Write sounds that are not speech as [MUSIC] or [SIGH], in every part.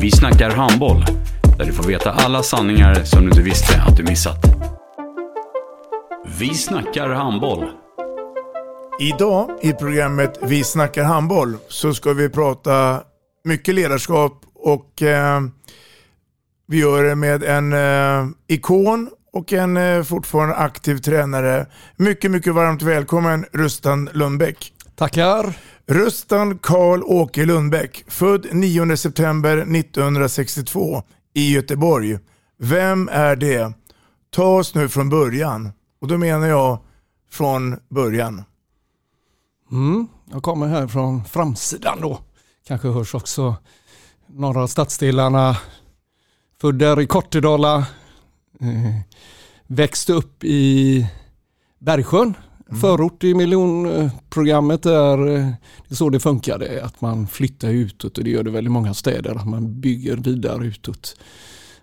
Vi snackar handboll, där du får veta alla sanningar som du inte visste att du missat. Vi snackar handboll. Idag i programmet Vi snackar handboll så ska vi prata mycket ledarskap och eh, vi gör det med en eh, ikon och en eh, fortfarande aktiv tränare. Mycket, mycket varmt välkommen Rustan Lundbäck. Tackar. Rustan Karl Åke Lundbäck, född 9 september 1962 i Göteborg. Vem är det? Ta oss nu från början. Och då menar jag från början. Mm, jag kommer här från framsidan då. Kanske hörs också norra stadsdelarna. Född där i Kortedala. Eh, växte upp i Bergsjön. Mm. Förort i miljonprogrammet eh, det är så det funkade. Att man flyttar utåt och det gör det väl i många städer. Att man bygger vidare utåt.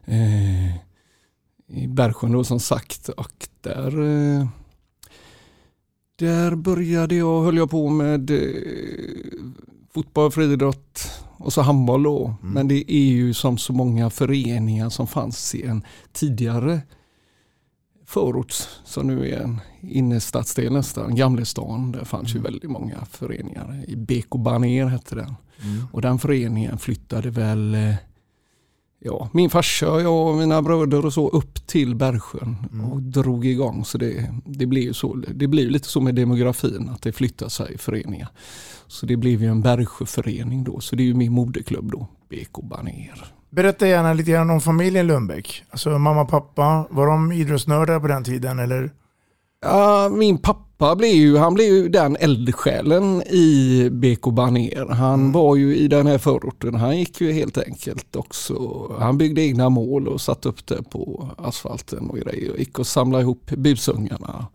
Eh, I Bergsjön då som sagt. Och där eh, där började jag, höll jag på med eh, fotboll, friidrott och så handboll då. Mm. Men det är ju som så många föreningar som fanns i en tidigare förort som nu är en innerstadsdel nästan, Gamlestan. Där fanns mm. ju väldigt många föreningar. I BK Baner hette den. Mm. Och den föreningen flyttade väl eh, ja, min farsa, jag och mina bröder och så upp till Bergsjön mm. och drog igång. Så det, det ju så, det blir lite så med demografin att det flyttar sig i föreningar. Så det blev ju en Bergsjöförening då, så det är ju min moderklubb då, BK Baner. Berätta gärna lite grann om familjen Lundbäck. Alltså mamma och pappa, var de idrottsnördar på den tiden eller? Ja, min pappa blev ju, han blev ju den eldsjälen i BK Baner. Han mm. var ju i den här förorten. Han gick ju helt enkelt också. Han byggde egna mål och satte upp det på asfalten och grejer. Gick och samlade ihop busungarna.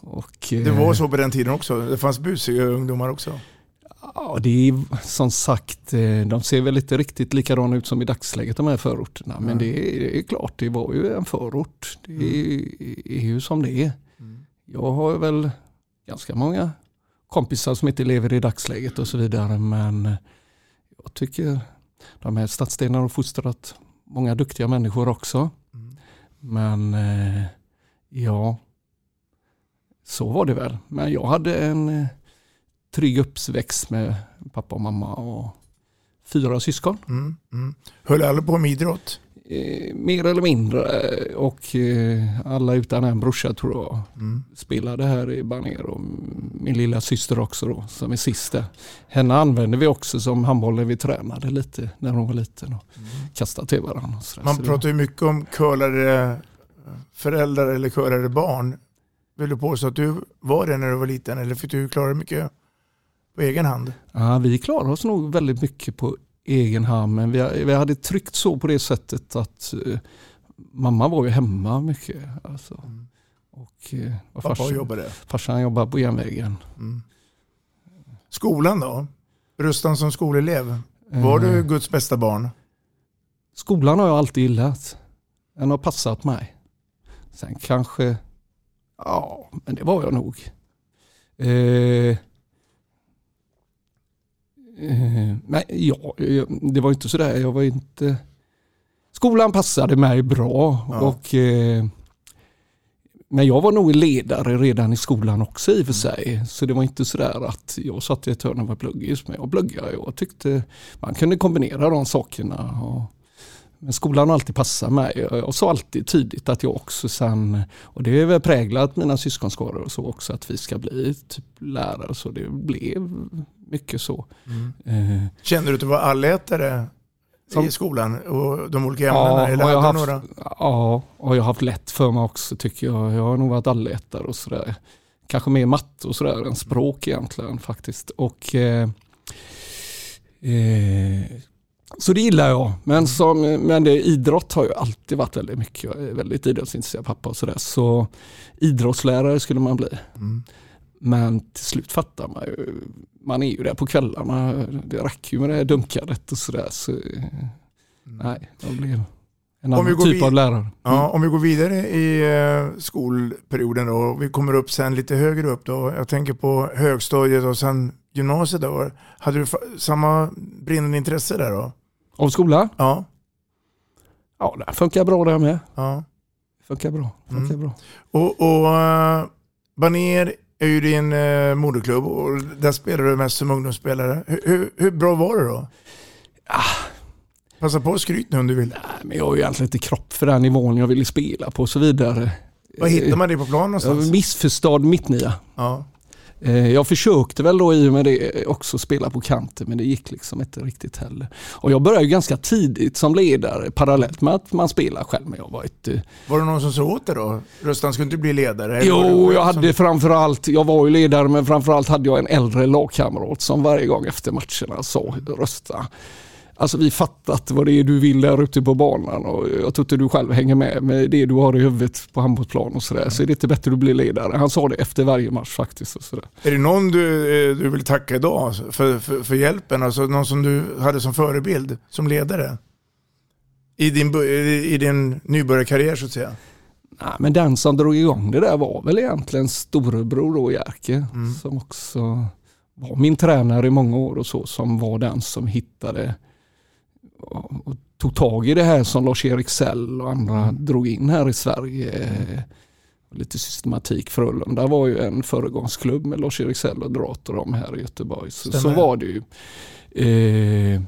Och, det var eh, så på den tiden också? Det fanns busiga ungdomar också? Ja, det är som sagt, eh, de ser väl inte riktigt likadana ut som i dagsläget de här förorterna. Men mm. det, är, klart, det var ju en förort. Det är, är ju som det är. Jag har väl ganska många kompisar som inte lever i dagsläget och så vidare. Men jag tycker de här stadsdelarna har fostrat många duktiga människor också. Mm. Men eh, ja, så var det väl. Men jag hade en eh, trygg uppväxt med pappa och mamma och fyra syskon. Mm, mm. Höll alla på med idrott? Eh, mer eller mindre och eh, alla utan en brorsa tror jag mm. spelade här i Baner och min lilla syster också då som är sista. Henne använde vi också som handboll när vi tränade lite när hon var liten och mm. kastade till varandra. Man pratar ju mycket om curlare föräldrar eller curlare barn. Vill du påstå att du var det när du var liten eller fick du klara mycket på egen hand? Ja, vi klarade oss nog väldigt mycket på egen hand. Men vi, vi hade tryckt så på det sättet att uh, mamma var ju hemma mycket. Alltså. Mm. Och, uh, och Pappa farsan, jobbade? Farsan jobbade på järnvägen. Mm. Skolan då? Rustan som skolelev. Var uh, du Guds bästa barn? Skolan har jag alltid gillat. Den har passat mig. Sen kanske, ja men det var jag nog. Eh, Eh, men ja, det var inte sådär, jag var inte... Skolan passade mig bra. Ja. och eh, men jag var nog ledare redan i skolan också i och för mm. sig. Så det var inte sådär att jag satt i ett hörn och var pluggis. Men jag pluggade och tyckte man kunde kombinera de sakerna. Och Men skolan har alltid passat mig och så alltid tydligt att jag också sen, och det är väl präglat mina syskonskaror och så också, att vi ska bli typ lärare. Så det blev mycket så. Mm. Eh, Kände du att du var allätare Som- i skolan och de olika ämnena? Ja, eller jag har du haft, några? ja, och jag har haft lätt för mig också tycker jag. Jag har nog varit allätare och sådär. Kanske mer matte och sådär än språk egentligen faktiskt. Och, eh, eh, så det gillar jag. Men, som, men det, idrott har ju alltid varit väldigt mycket. Jag är väldigt idrottsintresserad pappa och sådär. Så idrottslärare skulle man bli. Mm. Men till slut fattar man ju, man är ju där på kvällarna, det räcker ju med det här dunkandet och sådär. Så, eh, nej, jag blev en annan typ vid- av lärare. Ja, om vi går vidare i eh, skolperioden då, vi kommer upp sen lite högre upp då. Jag tänker på högstadiet och sen gymnasiet då. Hade du fa- samma brinnande intresse där då? Av skola? Ja. Ja, det funkar bra där med. ja. Funkar bra. Funkar Mm. bra. Och, och uh, Baner är ju din uh, moderklubb och där spelar du mest som ungdomsspelare. Hur, hur, hur bra var det då? Passa på och skryt nu om du vill. Nej, men jag har ju egentligen inte kropp för den nivån jag ville spela på och så vidare. Var hittar man dig på plan någonstans? missförstådd mittnia. Ja. Eh, Jag försökte väl då i och med det också spela på kanten men det gick liksom inte riktigt heller. Och jag började ganska tidigt som ledare parallellt med att man spelar själv. Men jag var ett, eh, Var det någon som sa åt dig då? Röstan skulle inte bli ledare? Jo, jag som- hade framförallt, jag var ju ledare men framförallt hade jag en äldre lagkamrat som varje gång efter matcherna sa rösta. Alltså vi fattat vad det är du vill där ute på banan och jag tror inte du själv hänger med med det du har i huvudet på handbollsplan och sådär. Så är det inte bättre att du blir ledare. Han sa det efter varje match faktiskt. Och sådär. Är det någon du, eh, du vill tacka idag för, för, för hjälpen? Alltså någon som du hade som förebild, som ledare? I din, i din nybörjarkarriär så att säga. Nej, men den som drog igång det där var väl egentligen storebror då Jerker Mm. som också var min tränare i många år och så som var den som hittade och tog tag i det här som Lars-Erik Sell och andra Mm. drog in här i Sverige. Eh, Lite systematik. Frölunda var ju en föregångsklubb med Lars-Erik Sell och Drat och de här i Göteborg. Så, så var det ju. Eh,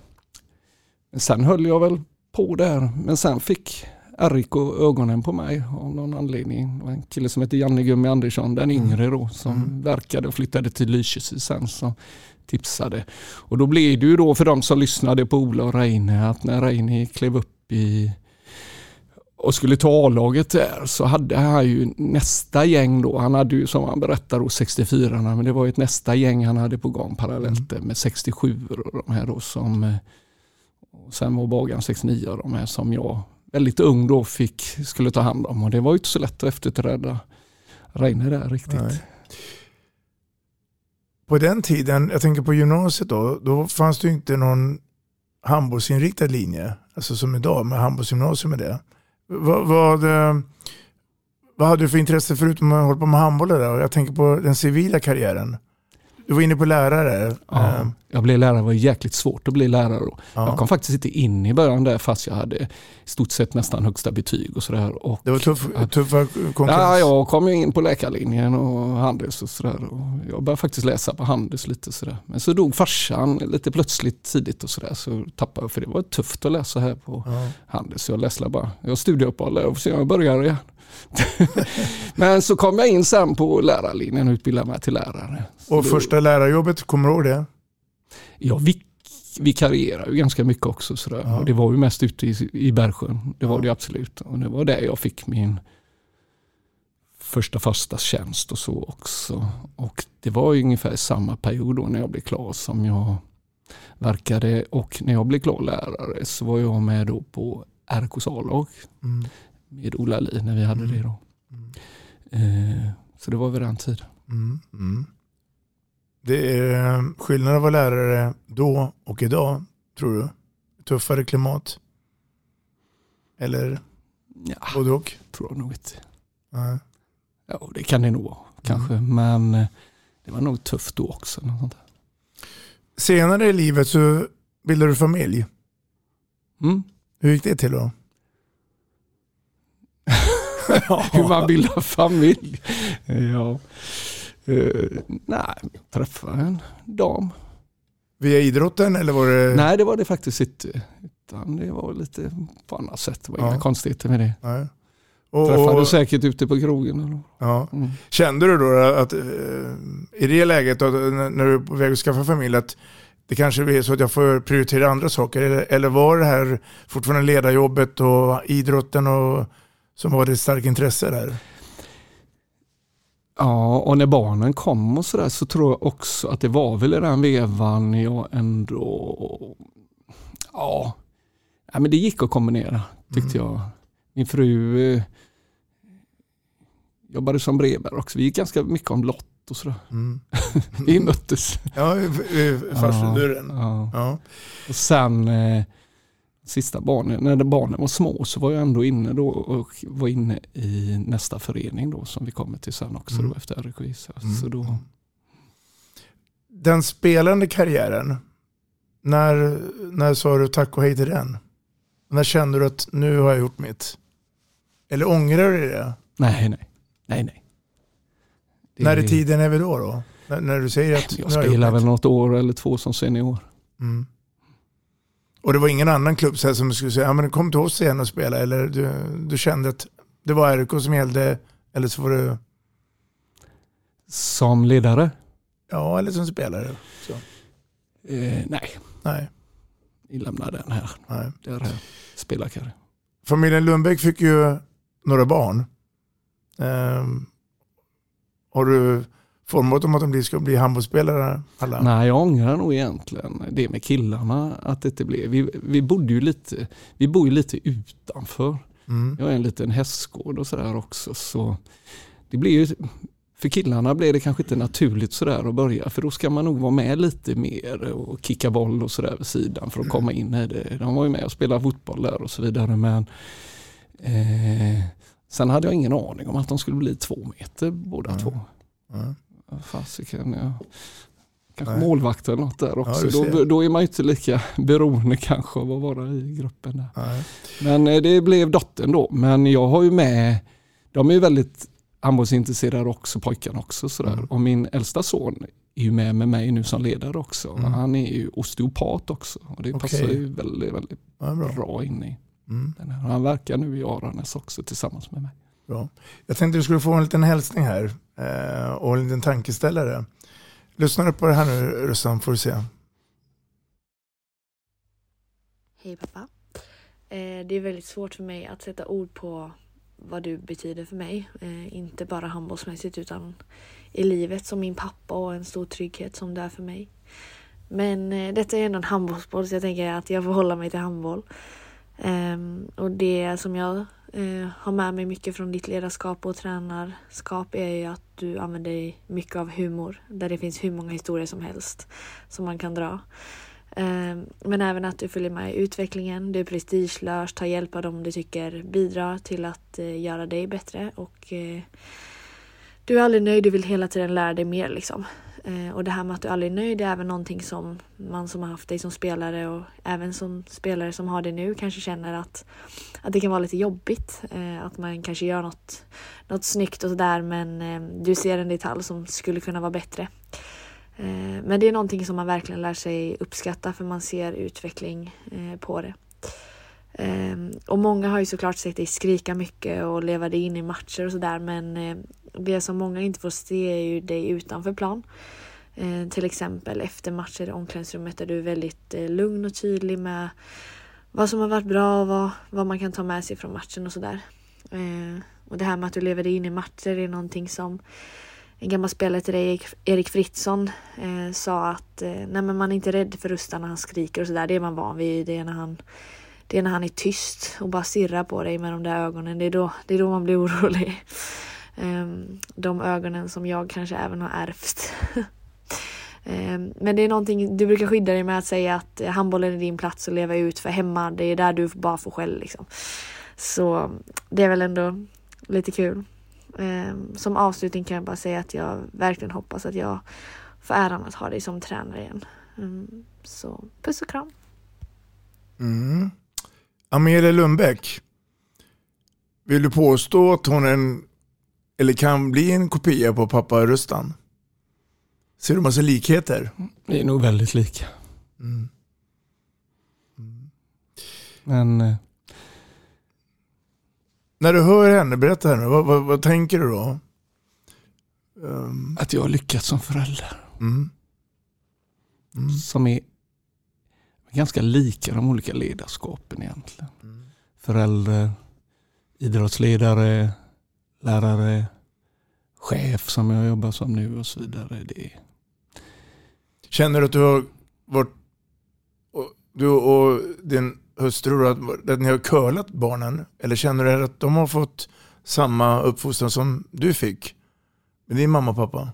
sen höll jag väl på där. Men sen fick RIK ögonen på mig av någon anledning. Det var en kille som hette Janne Gummi Andersson, den yngre då, som Mm. verkade och flyttade till Lysekil sen. Som tipsade. Och då blev det ju då för de som lyssnade på Ola och Reine att när Reine klev upp i och skulle ta A-laget där så hade han ju nästa gäng då. Han hade ju som han berättar då 64 men det var ju ett nästa gäng han hade på gång parallellt där med 67 och de här då som och sen var Bagan 69 och de här som jag väldigt ung då fick skulle ta hand om och det var ju inte så lätt att efterträda Reine där riktigt. Nej. På den tiden, jag tänker på gymnasiet då, då fanns det ju inte någon handbollsinriktad linje. Alltså som idag med handbollsgymnasium och det. Vad, vad, vad hade du för intresse förutom att hålla på med handboll? Där? Jag tänker på den civila karriären. Du var inne på lärare. Ja, jag blev lärare, det var jäkligt svårt att bli lärare då. ja. Jag kom faktiskt inte in i början där fast jag hade i stort sett nästan högsta betyg och sådär. Och- Det var tuff, Ja. tuffa konkurrens. Ja, jag kom ju in på läkarlinjen och Handels och sådär. Och jag började faktiskt läsa på Handels lite sådär. Men så dog farsan lite plötsligt tidigt och sådär. Så tappade jag, för det var tufft att läsa här på Ja. Handels. Så jag läste bara, jag studieuppehåll och om jag börjar igen. [LAUGHS] Men så kom jag in sen på lärarlinjen och utbildade mig till lärare. Så Och första lärarjobbet, kommer du ihåg det? Jag vik, vikarierade ju ganska mycket också. Sådär. Ja. Och det var ju mest ute i, i Bergsjön. Det var det absolut. Och det var där jag fick min första fasta tjänst och så också. Och det var ju ungefär samma period då när jag blev klar som jag verkade. Och när jag blev klar lärare så var jag med då på RKs A-lag Mm. Med Ola Li när vi hade Mm. det då. Mm. Eh, så det var vid den tiden. Mm. Mm. Det är skillnaden att vara lärare då och idag, tror du? Tuffare klimat? Eller Ja, både och? tror jag nog inte. Nej. Ja, det kan det nog vara kanske. Men eh, det var nog tufft då också. Något sånt där. Senare i livet så bildade du familj. Mm. Hur gick det till då? [LAUGHS] Hur man bildar familj. Ja. Eh, nej, jag träffade en dam. Via idrotten eller var det? Nej, det var det faktiskt inte. Utan det var lite på annat sätt. Det var Ja. inga konstigheter med det. Nej. Och, Träffade och, säkert ute på krogen. Eller? ja. Mm. Kände du då att eh, i det läget då, när när du är på väg att skaffa familj att det kanske blir så att jag får prioritera andra saker? Eller, eller var det här fortfarande ledarjobbet och idrotten och, som var ditt starka intresse där? Ja, och när barnen kom och sådär så tror jag också att det var väl i den vevan jag ändå... Ja, ja men det gick att kombinera tyckte jag. Min fru eh, jobbade som brevbärare också. Vi gick ganska mycket om lott och sådär. Mm. [LAUGHS] Vi möttes. Ja, i- i farstudörren. Ja. Ja. Och sen eh, sista barnen, när barnen var små så var jag ändå inne då och var inne i nästa förening då som vi kommer till sen också Mm. då efter. Så, Mm. så då, Den spelande karriären, när, när sa du tack och hej till den? När kände du att nu har jag gjort mitt? Eller ångrar du det? nej, nej, nej, nej. Det- När i tiden är vi då? då? När, när du säger att Jag spelar väl något år eller två som senior. Mm. Och det var ingen annan klubb så som skulle säga, ja, men kom till oss igen och spela. Eller du, du kände att det var RIK som gällde. Eller så var det, Som ledare? ja eller som spelare. Så. Eh, nej, Nej, vi lämnar den här. nej. Det här spelarkarriär. Familjen Lundbäck fick ju några barn. Ehm, har du format dem att de ska bli handbollsspelare alla? Nej, jag ångrar nog egentligen det med killarna att det inte blev. Vi, vi bodde ju lite, vi bor ju lite utanför. Mm. Jag har en liten hästgård och sådär också. Så det blir ju, för killarna blir det kanske inte naturligt sådär att börja. För då ska man nog vara med lite mer och kicka boll och sådär vid sidan för att komma in i det. De var ju med och spelade fotboll där och så vidare. Men eh, sen hade jag ingen aning om att de skulle bli två meter båda Mm. två. Ja. Fasiken, ja. Kanske Nej. målvakt eller något där också. du då, då är man ju inte lika beroende kanske av att vara i gruppen där. Nej. Men eh, det blev dottern då. Men jag har ju med, de är ju väldigt handbollsintresserade också, pojkarna också. Sådär. Mm. Och min äldsta son är ju med med mig nu som ledare också. Mm. Han är ju osteopat också. Och det Okej. passar ju väldigt, väldigt Ja, bra. bra in i Mm, den här. Han verkar nu i Aranäs också tillsammans med mig bra. Jag tänkte du skulle få en liten hälsning här eh, och en liten tankeställare. Lyssnar du på det här nu Russan får du se. Hej pappa. Eh, det är väldigt svårt för mig att sätta ord på vad du betyder för mig. Eh, inte bara handbollsmässigt utan i livet som min pappa och en stor trygghet som du är för mig. Men eh, detta är ändå en handbollsboll så jag tänker att jag får hålla mig till handboll. Ehm, och det som jag eh, har med mig mycket från ditt ledarskap och tränarskap är ju att du använder dig mycket av humor. Där det finns hur många historier som helst som man kan dra. Eh, Men även att du följer med i utvecklingen, du är prestigelös, tar hjälp av dem du tycker bidrar till att eh, göra dig bättre och eh, du är aldrig nöjd, du vill hela tiden lära dig mer liksom. Eh, och det här med att du aldrig är nöjd är även någonting som man som har haft dig som spelare och även som spelare som har det nu kanske känner att, att det kan vara lite jobbigt. Eh, att man kanske gör något, något snyggt och sådär men eh, du ser en detalj som skulle kunna vara bättre. Men det är någonting som man verkligen lär sig uppskatta för man ser utveckling på det. Och många har ju såklart sett dig skrika mycket och leva dig in i matcher och sådär men det som många inte får se är ju dig utanför plan. Eh, Till exempel efter matcher i omklädningsrummet där du är väldigt eh, lugn och tydlig med vad som har varit bra och vad, vad man kan ta med sig från matchen och sådär. Eh, Och det här med att du lever dig in i matcher är någonting som en gammal spelare till dig, Erik- Fritzson, eh, sa att eh, nej, men man är inte rädd för Rustan när han skriker och sådär. Det är man van vid. Det är, när han, det är när han är tyst och bara stirrar på dig med de där ögonen. Det är då, det är då man blir [LAUGHS] orolig. Ehm, de ögonen som jag kanske även har ärvt. [LAUGHS] Ehm, men det är någonting, du brukar skydda dig med att säga att eh, handbollen är din plats att leva ut för hemma. Det är där du bara får skäll liksom. Så det är väl ändå lite kul. Ehm, som avslutning kan jag bara säga att jag verkligen hoppas att jag får äran att ha dig som tränare igen. Så puss och kram. Mm. Amelia Lundbäck. Vill du påstå att hon är en, eller kan bli en kopia på pappa Rustan? Ser du massa likheter? Det är nog väldigt lika. Mm. Mm. Men eh, När du hör henne, berätta här nu, vad, vad, vad tänker du då? Um, att jag har lyckats som förälder. mm, Som är ganska lika de olika ledarskapen egentligen. Förälder, idrottsledare, lärare, chef som jag jobbar som nu och så vidare. Det är, Känner du att du har varit, du och din hustru, att, att ni har curlat barnen? Eller känner du att de har fått samma uppfostran som du fick med din mamma och pappa?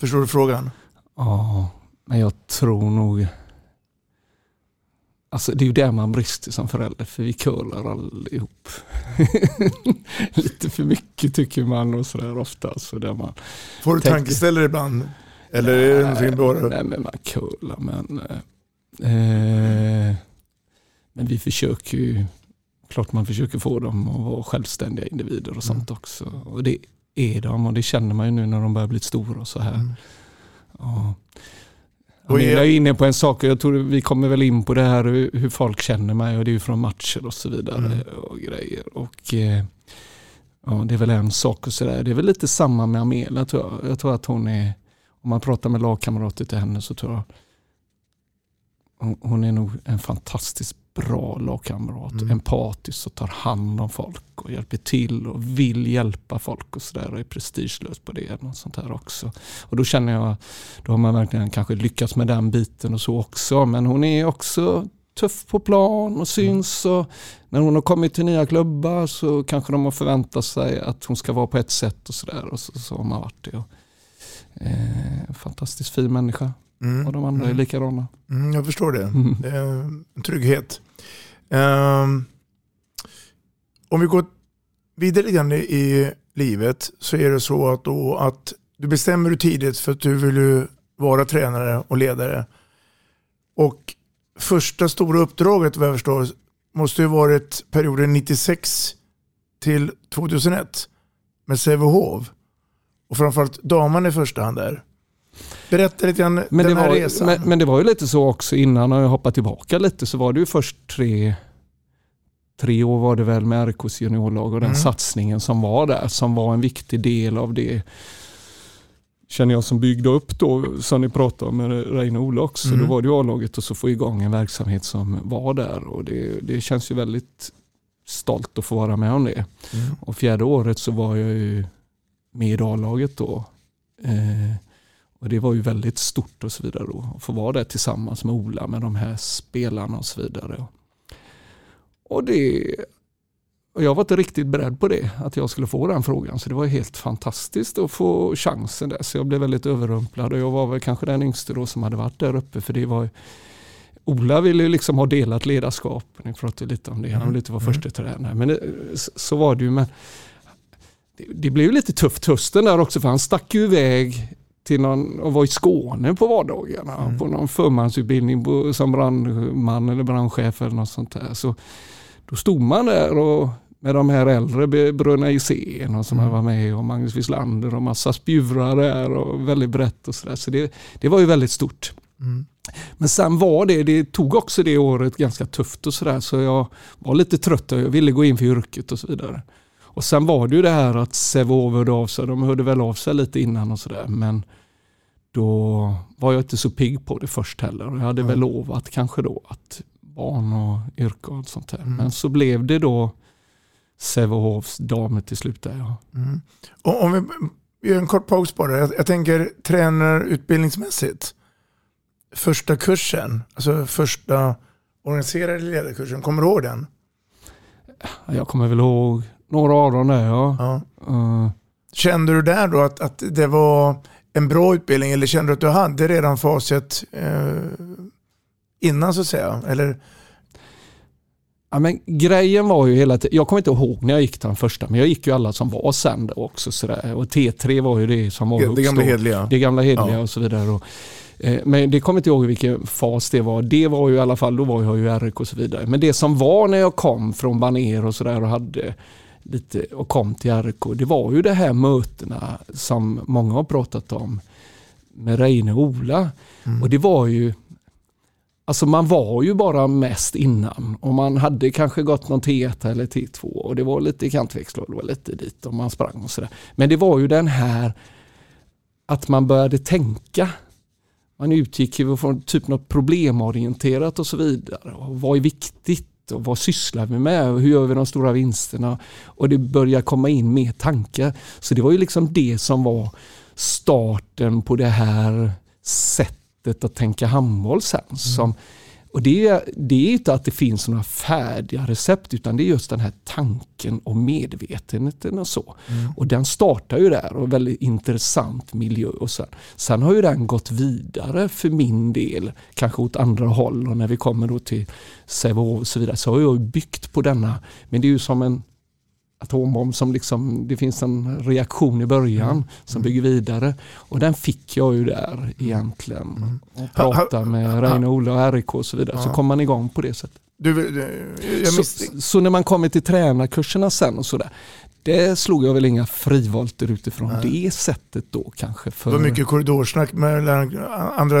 Förstår du frågan? ja, men jag tror nog... Alltså det är ju där man brister som förälder för vi curlar allihop. [LAUGHS] Lite för mycket tycker man och sådär ofta. Så där man Får du tänker- tankeställare ibland? Eller är det någonting bara... Nej men man curlar men... Eh, men vi försöker ju... Klart man försöker få dem att vara självständiga individer och sånt också. Och det är de och det känner man ju nu när de börjar bli stora och så här. Ja. Och Amelia är- är inne på en sak och jag tror vi kommer väl in på det här hur, folk känner mig och det är ju från matcher och så vidare och grejer. Och eh, ja, det är väl en sak och sådär. Det är väl lite samma med Amelia tror jag. Jag tror att hon är, om man pratar med lagkamrater till henne så tror jag hon, är nog en fantastiskt bra lagkamrat. Mm. Empatisk och tar hand om folk och hjälper till och vill hjälpa folk och sådär och är prestigelös på det. Och sånt här också. Och då känner jag, då har man verkligen kanske lyckats med den biten och så också. Men hon är också tuff på plan och syns. Och när hon har kommit till nya klubbar så kanske de har förväntat sig att hon ska vara på ett sätt och sådär. Och så, så har man varit det. Och, eh, fantastiskt fin människa. Mm. Och de andra är Mm. likadana. Mm, jag förstår det. Mm. Det är en trygghet. Um, om vi går vidare lite grann i livet så är det så att, då att du bestämmer dig tidigt för att du vill ju vara tränare och ledare. Och första stora uppdraget vad jag förstår måste ju varit perioden 96 till 2001 med Sävehof. Och framförallt damerna i första hand där. Berätta lite grann Men den det, här var, resan. men, men det var ju lite så också innan, när jag hoppar tillbaka lite, så var det ju först tre, tre år var det väl med RKs juniorlag och den Mm. satsningen som var där, som var en viktig del av det känner jag som byggde upp då, som ni pratade om med Reine också. Mm. Då var det ju A-laget och så få igång en verksamhet som var där och det, det känns ju väldigt stolt att få vara med om det. Mm. Och fjärde året så var jag ju med i A-laget då. Eh, och det var ju väldigt stort och så vidare då. Att få vara där tillsammans med Ola med de här spelarna och så vidare. Och det och jag var inte riktigt beredd på det, att jag skulle få den frågan. Så det var helt fantastiskt att få chansen där. Så jag blev väldigt överrumplad och jag var väl kanske den yngste då som hade varit där uppe. För det var Ola ville ju liksom ha delat ledarskap. Ni pratade lite om det, han ville inte vara Mm. första tränare. Men det, så- så var det ju. Men det, det blev lite tufft hösten där också för han stack ju iväg till någon, och var i Skåne på vardagarna Mm. på någon förmansutbildning som brandman eller brandchef eller något sånt där. Så då stod man där och med de här äldre, Bröderna Isén och som Mm. var med och Magnus Wislander och massa spjurar där och väldigt brett och sådär. Så det, det var ju väldigt stort. Mm. Men sen var det, det tog också det året ganska tufft och sådär så jag var lite trött och jag ville gå in för yrket och så vidare. Och sen var det ju det här att Sävehof hörde av sig, de hörde väl av sig lite innan och sådär men då var jag inte så pigg på det först heller. Jag hade väl lovat kanske då att barn och yrke och sånt där. Men så blev det då Sävehofs damer till slut där ja. Mm. Och om vi vi gör en kort paus bara. Jag, jag tänker tränarutbildningsmässigt. Första kursen, alltså första organiserade ledarkursen, kommer du ihåg den? Jag kommer väl ihåg några av dem där ja. Ja. Eh, Kände du där då att, att det var en bra utbildning eller kände du att du hade redan facit eh, innan så att säga? Eller, Ja, men grejen var ju hela tiden, jag kommer inte ihåg när jag gick den första, men jag gick ju alla som var sen också. Sådär. Och T3 var ju det som var Det högst gamla då. hedliga. Det gamla hedliga Ja. och så vidare. Och, eh, men det kommer inte ihåg vilken fas det var. Det var ju i alla fall, då var jag ju RIK och så vidare. Men det som var när jag kom från Baner och sådär och hade lite och kom till RIK, det var ju de här mötena som många har pratat om med Reine och Ola. Och det var ju Alltså man var ju bara mest innan och man hade kanske gått någon T1 eller T2 och det var lite kantväxel och det var lite dit och man sprang och sådär. Men det var ju den här att man började tänka. Man utgick ju från typ något problemorienterat och så vidare. Och vad är viktigt och vad sysslar vi med hur gör vi de stora vinsterna? Och det börjar komma in mer tankar. Så det var ju liksom det som var starten på det här sättet att tänka handboll sen. Mm. Som, och det, det är inte att det finns några färdiga recept utan det är just den här tanken och medvetenheten och så. Mm. Och den startar ju där och väldigt intressant miljö. Och sen, sen har ju den gått vidare för min del, kanske åt andra håll och när vi kommer då till Sävehof och så vidare så har jag byggt på denna. Men det är ju som en atombomb som liksom, det finns en reaktion i början mm. som bygger vidare. Och den fick jag ju där egentligen. Mm. Och prata med Reine Olle och RIK och så vidare. Ja. Så kom man igång på det sättet. Du, du, så, så, när man kommer till tränarkurserna sen och sådär. Det slog jag väl inga frivolter utifrån Nej. det sättet då kanske. För... Det var mycket korridorsnack med andra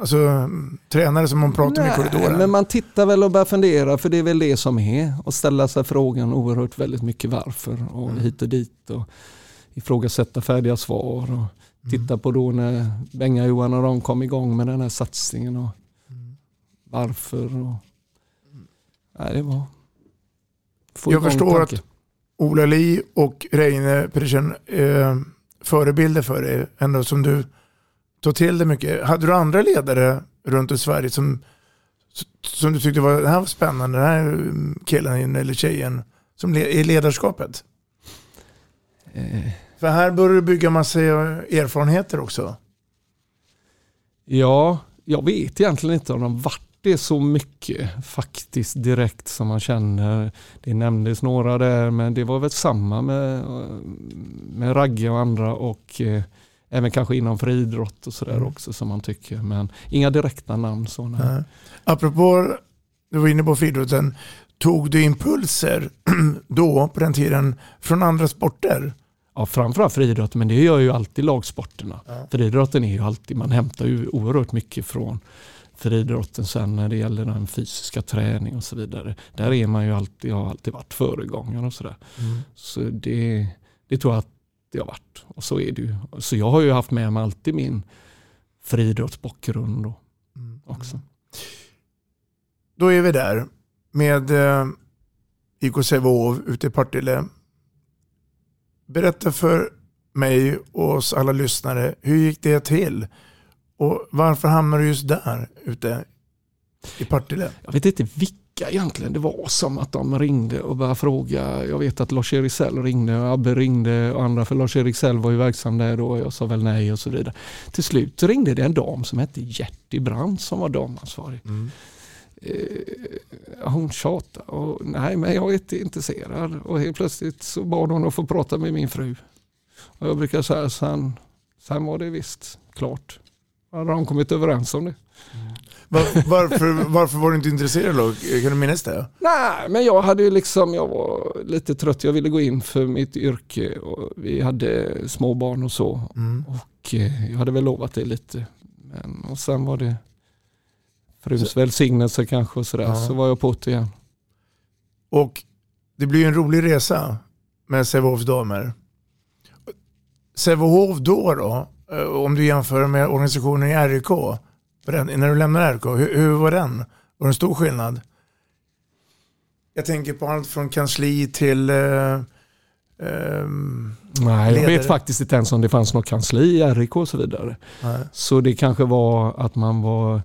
alltså, tränare som man pratar med i korridoren. Men man tittar väl och börjar fundera för det är väl det som är. Och ställa sig frågan oerhört väldigt mycket varför och mm. hit och dit. Och ifrågasätta färdiga svar. Och mm. titta på då när Benga-Johan och de kom igång med den här satsningen. Och mm. Varför. Och... Nej, det var... Jag förstår att Ola Li och Reine Pedersen eh, förebilder för dig, ändå som du tog till dig mycket. Hade du andra ledare runt i Sverige som, som du tyckte var, det här var spännande, den här killen eller tjejen, som le, i ledarskapet? Eh. För här börjar du bygga massa erfarenheter också. Ja, jag vet egentligen inte om de varit det så mycket faktiskt direkt som man känner. Det nämndes några där men det var väl samma med, med Ragge och andra och eh, även kanske inom friidrott och sådär mm. också som man tycker. Men inga direkta namn. Så, nej. Apropå, du var inne på friidrotten, tog du impulser [CLEARS THROAT] då på den tiden från andra sporter? Ja, framförallt friidrott, men det gör ju alltid lagsporterna. Ja. Friidrotten är ju alltid, man hämtar ju oerhört mycket från friidrotten sen när det gäller den fysiska träning och så vidare. Där är man ju alltid, jag har alltid varit föregångare och sådär. Mm. Så det, det tror jag att det har varit. Och så är det ju. Så jag har ju haft med mig alltid min friidrottsbakgrund mm. också. Då är vi där med eh, IK Sävehof ute i Partille. Berätta för mig och oss alla lyssnare, hur gick det till? Och varför hamnar du just där ute i Partille? Jag vet inte vilka egentligen det var som att de ringde och började fråga. Jag vet att Lars-Erik Sell ringde och Abbe ringde och andra för Lars-Erik Sell var ju verksam där då och jag sa väl nej och så vidare. Till slut ringde det en dam som hette Gerti Brandt som var damansvarig. Mm. Eh, hon tjatade och nej men jag är inte intresserad och helt plötsligt så bad hon att få prata med min fru. Och jag brukar säga sen, sen var det visst klart hade de kommit överens om det. Var, varför, varför var du inte intresserad då? Kan du minnas det? Nej, men jag hade ju liksom, jag var lite trött. Jag ville gå in för mitt yrke och vi hade småbarn och så. Mm. Och eh, jag hade väl lovat det lite. Men, och sen var det fruns välsignelse kanske och sådär. Ja. Så var jag på det igen. Och det blir ju en rolig resa med Sävehofs damer. Sävehof då då, om du jämför med organisationen i RIK, när du lämnade RIK, hur, hur var den? Var det en stor skillnad? Jag tänker på allt från kansli till eh, Um, Nej, jag vet faktiskt inte ens om det fanns något kansli i RIK och så vidare. Nej. Så det kanske var att man var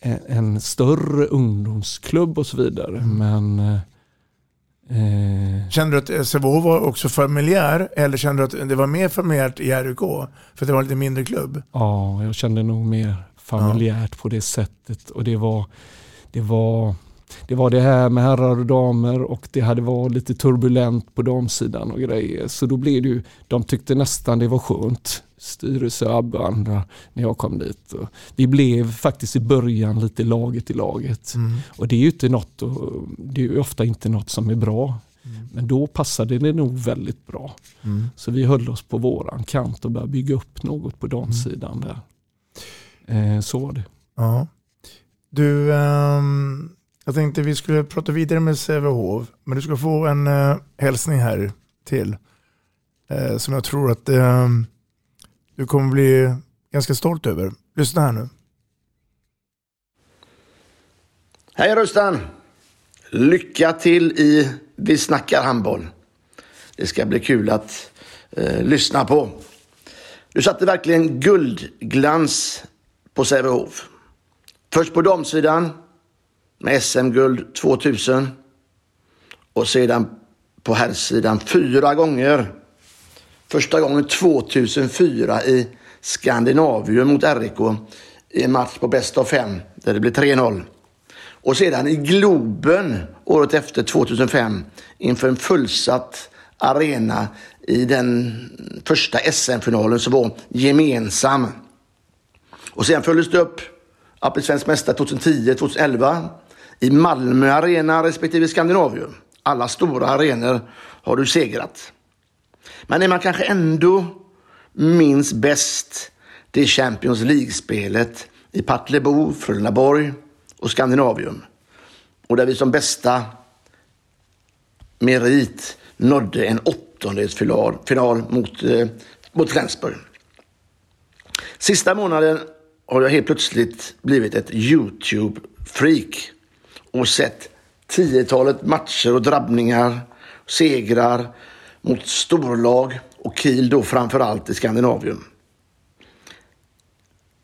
en, en större ungdomsklubb och så vidare. Mm. Men eh. Kände du att Sävehof var också familjär eller kände du att det var mer familjärt i RUK? För det var en lite mindre klubb? Ja, jag kände nog mer familjärt ja. på det sättet. Och det var, det var det var det här med herrar och damer och det hade varit lite turbulent på damsidan och grejer. Så då blev det ju, de tyckte nästan det var skönt styrelse, Abbe och andra när jag kom dit. Och vi blev faktiskt i början lite laget i laget. Mm. Och det är ju inte något, det är ofta inte något som är bra. Mm. Men då passade det nog väldigt bra. Mm. Så vi höll oss på våran kant och började bygga upp något på damsidan där. Eh, så var det. Ja. Du, ehm, jag tänkte vi skulle prata vidare med Sävehof, men du ska få en eh, hälsning här till. Eh, som jag tror att ehm, du kommer bli ganska stolt över. Lyssna här nu. Hej Rustan! Lycka till i Vi snackar handboll. Det ska bli kul att eh, lyssna på. Du satte verkligen guldglans på Sävehof. Först på damsidan med SM-guld 2000 och sedan på herrsidan fyra gånger. Första gången 2004 i Skandinavium mot RIK i en match på bäst av fem där det blev 3-0. Och sedan i Globen året efter 2005 inför en fullsatt arena i den första SM-finalen som var gemensam. Och sen följdes det upp att bli svensk mästare 2010-2011 i Malmö Arena respektive Skandinavium. Alla stora arenor har du segrat. Men det man kanske ändå minns bäst, det är Champions League-spelet i Partillebo, Frölundaborg och Skandinavium. Och där vi som bästa merit nådde en åttondelsfinal final mot, eh, mot Flensburg. Sista månaden har jag helt plötsligt blivit ett YouTube-freak och sett tiotalet matcher och drabbningar, segrar mot storlag och Kiel då framförallt i Skandinavien.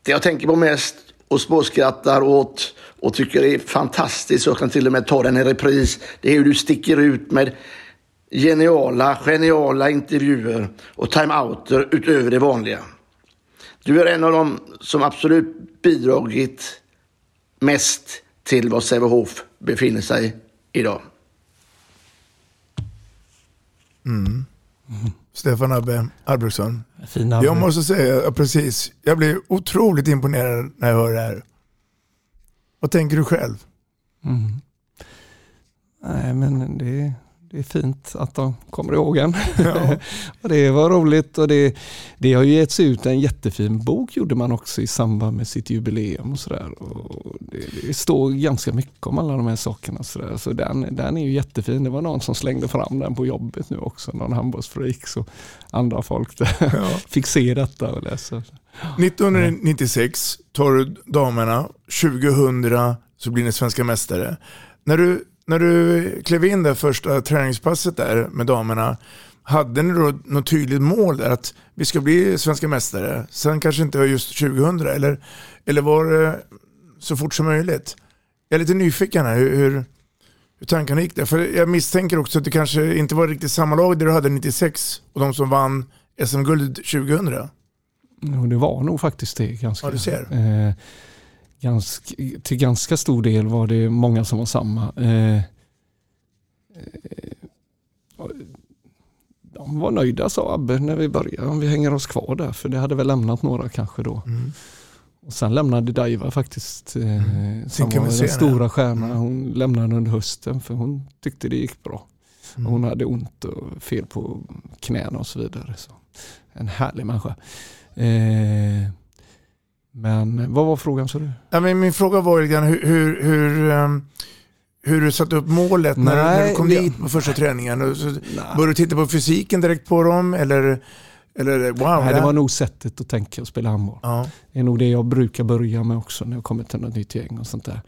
Det jag tänker på mest och småskrattar åt och tycker är fantastiskt, och jag kan till och med ta den i repris, det är hur du sticker ut med geniala, geniala intervjuer och timeouter utöver det vanliga. Du är en av dem som absolut bidragit mest till var Sävehof befinner sig idag. Mm. Stefan Abbe Albrektsson. Fin Abbe. Jag måste säga, precis, jag blir otroligt imponerad när jag hör det här. Vad tänker du själv? Mm. Nej, men det, det är fint att de kommer ihåg en. Ja. [LAUGHS] det var roligt och det, det har ju getts ut en jättefin bok gjorde man också i samband med sitt jubileum och sådär. Och det, det står ganska mycket om alla de här sakerna. Så, där. så den, den är ju jättefin. Det var någon som slängde fram den på jobbet nu också, någon handbollsfreak. Så andra folk där Ja. [LAUGHS] fick se detta och läsa. 1996 tar du damerna, 2000 så blir ni svenska mästare. När du, när du klev in det första träningspasset där med damerna, hade ni då något tydligt mål där att vi ska bli svenska mästare? Sen kanske inte just 2000 eller, eller var det så fort som möjligt? Jag är lite nyfiken här hur, hur, hur tankarna gick där. För jag misstänker också att det kanske inte var riktigt samma lag där du hade 96 och de som vann SM-guldet 2000. Jo, det var nog faktiskt det. Ganska, Ja, du ser. Eh, ganska, till ganska stor del var det många som var samma. Eh, eh, de var nöjda sa Abbe när vi började, om vi hänger oss kvar där, för det hade väl lämnat några kanske då. Mm. Och sen lämnade Daiva faktiskt, eh, som Mm. kan var den stora stjärnan. Hon lämnade under hösten för hon tyckte det gick bra. Mm. Hon hade ont och fel på knäna och så vidare. Så en härlig människa. Eh, men vad var frågan sa du? Ja, men min fråga var ju lite grann hur, hur, hur, ehm, hur du satte upp målet när, du- när du Nej, kom dit på första träningen. Började du titta på fysiken direkt på dem eller, eller wow? Nej, det var nog sättet att tänka och spela handboll. Ja. Det är nog det jag brukar börja med också när jag kommer till något nytt gäng och sånt där.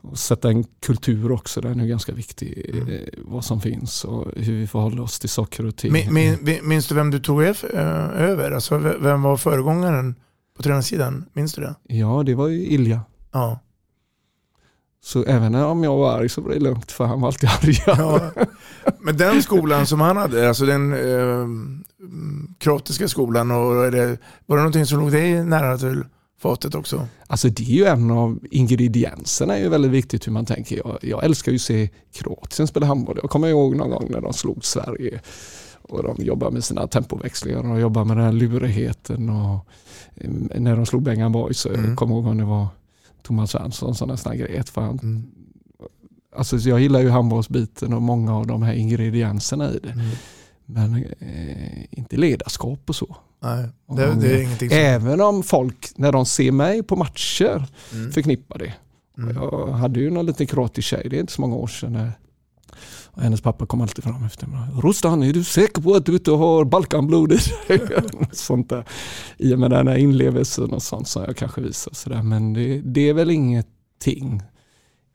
Och sätta en kultur också, den är ganska viktig. Mm. eh, Vad som finns och hur vi förhåller oss till saker och ting. Min, min, minns du vem du tog över? Alltså, vem var föregångaren på tränarsidan? Minns du det? Ja, det var ju Ilja. Ja. Så även om jag var arg så var det lugnt för han var alltid arg. Ja. Men den skolan som han hade, alltså den eh, kroatiska skolan, och, det, var det någonting som låg dig nära till fatet också? Alltså det är ju en av ingredienserna är ju väldigt viktigt hur man tänker. Jag, jag älskar ju att se Kroatien spela handboll. Jag kommer ihåg någon gång när de slog Sverige och de jobbar med sina tempoväxlingar och de jobbar med den här lurigheten och när de slog Bengan Boys så Mm. kommer ihåg när det var Thomas Svensson som nästan grät för han. Mm. Alltså så jag gillar ju handbollsbiten och många av de här ingredienserna i det. Mm. Men eh, inte ledarskap och så. Nej, det, det är ingenting som... Även om folk när de ser mig på matcher Mm. förknippar det. Mm. Jag hade ju någon liten kroatisk tjej, det är inte så många år sedan. Och hennes pappa kom alltid fram efter mig. Rostan, är du säker på att du inte har Balkanblod i [LAUGHS] sånt där. I och med den här inlevelsen och sånt som jag kanske visar. Sådär. Men det, det är väl ingenting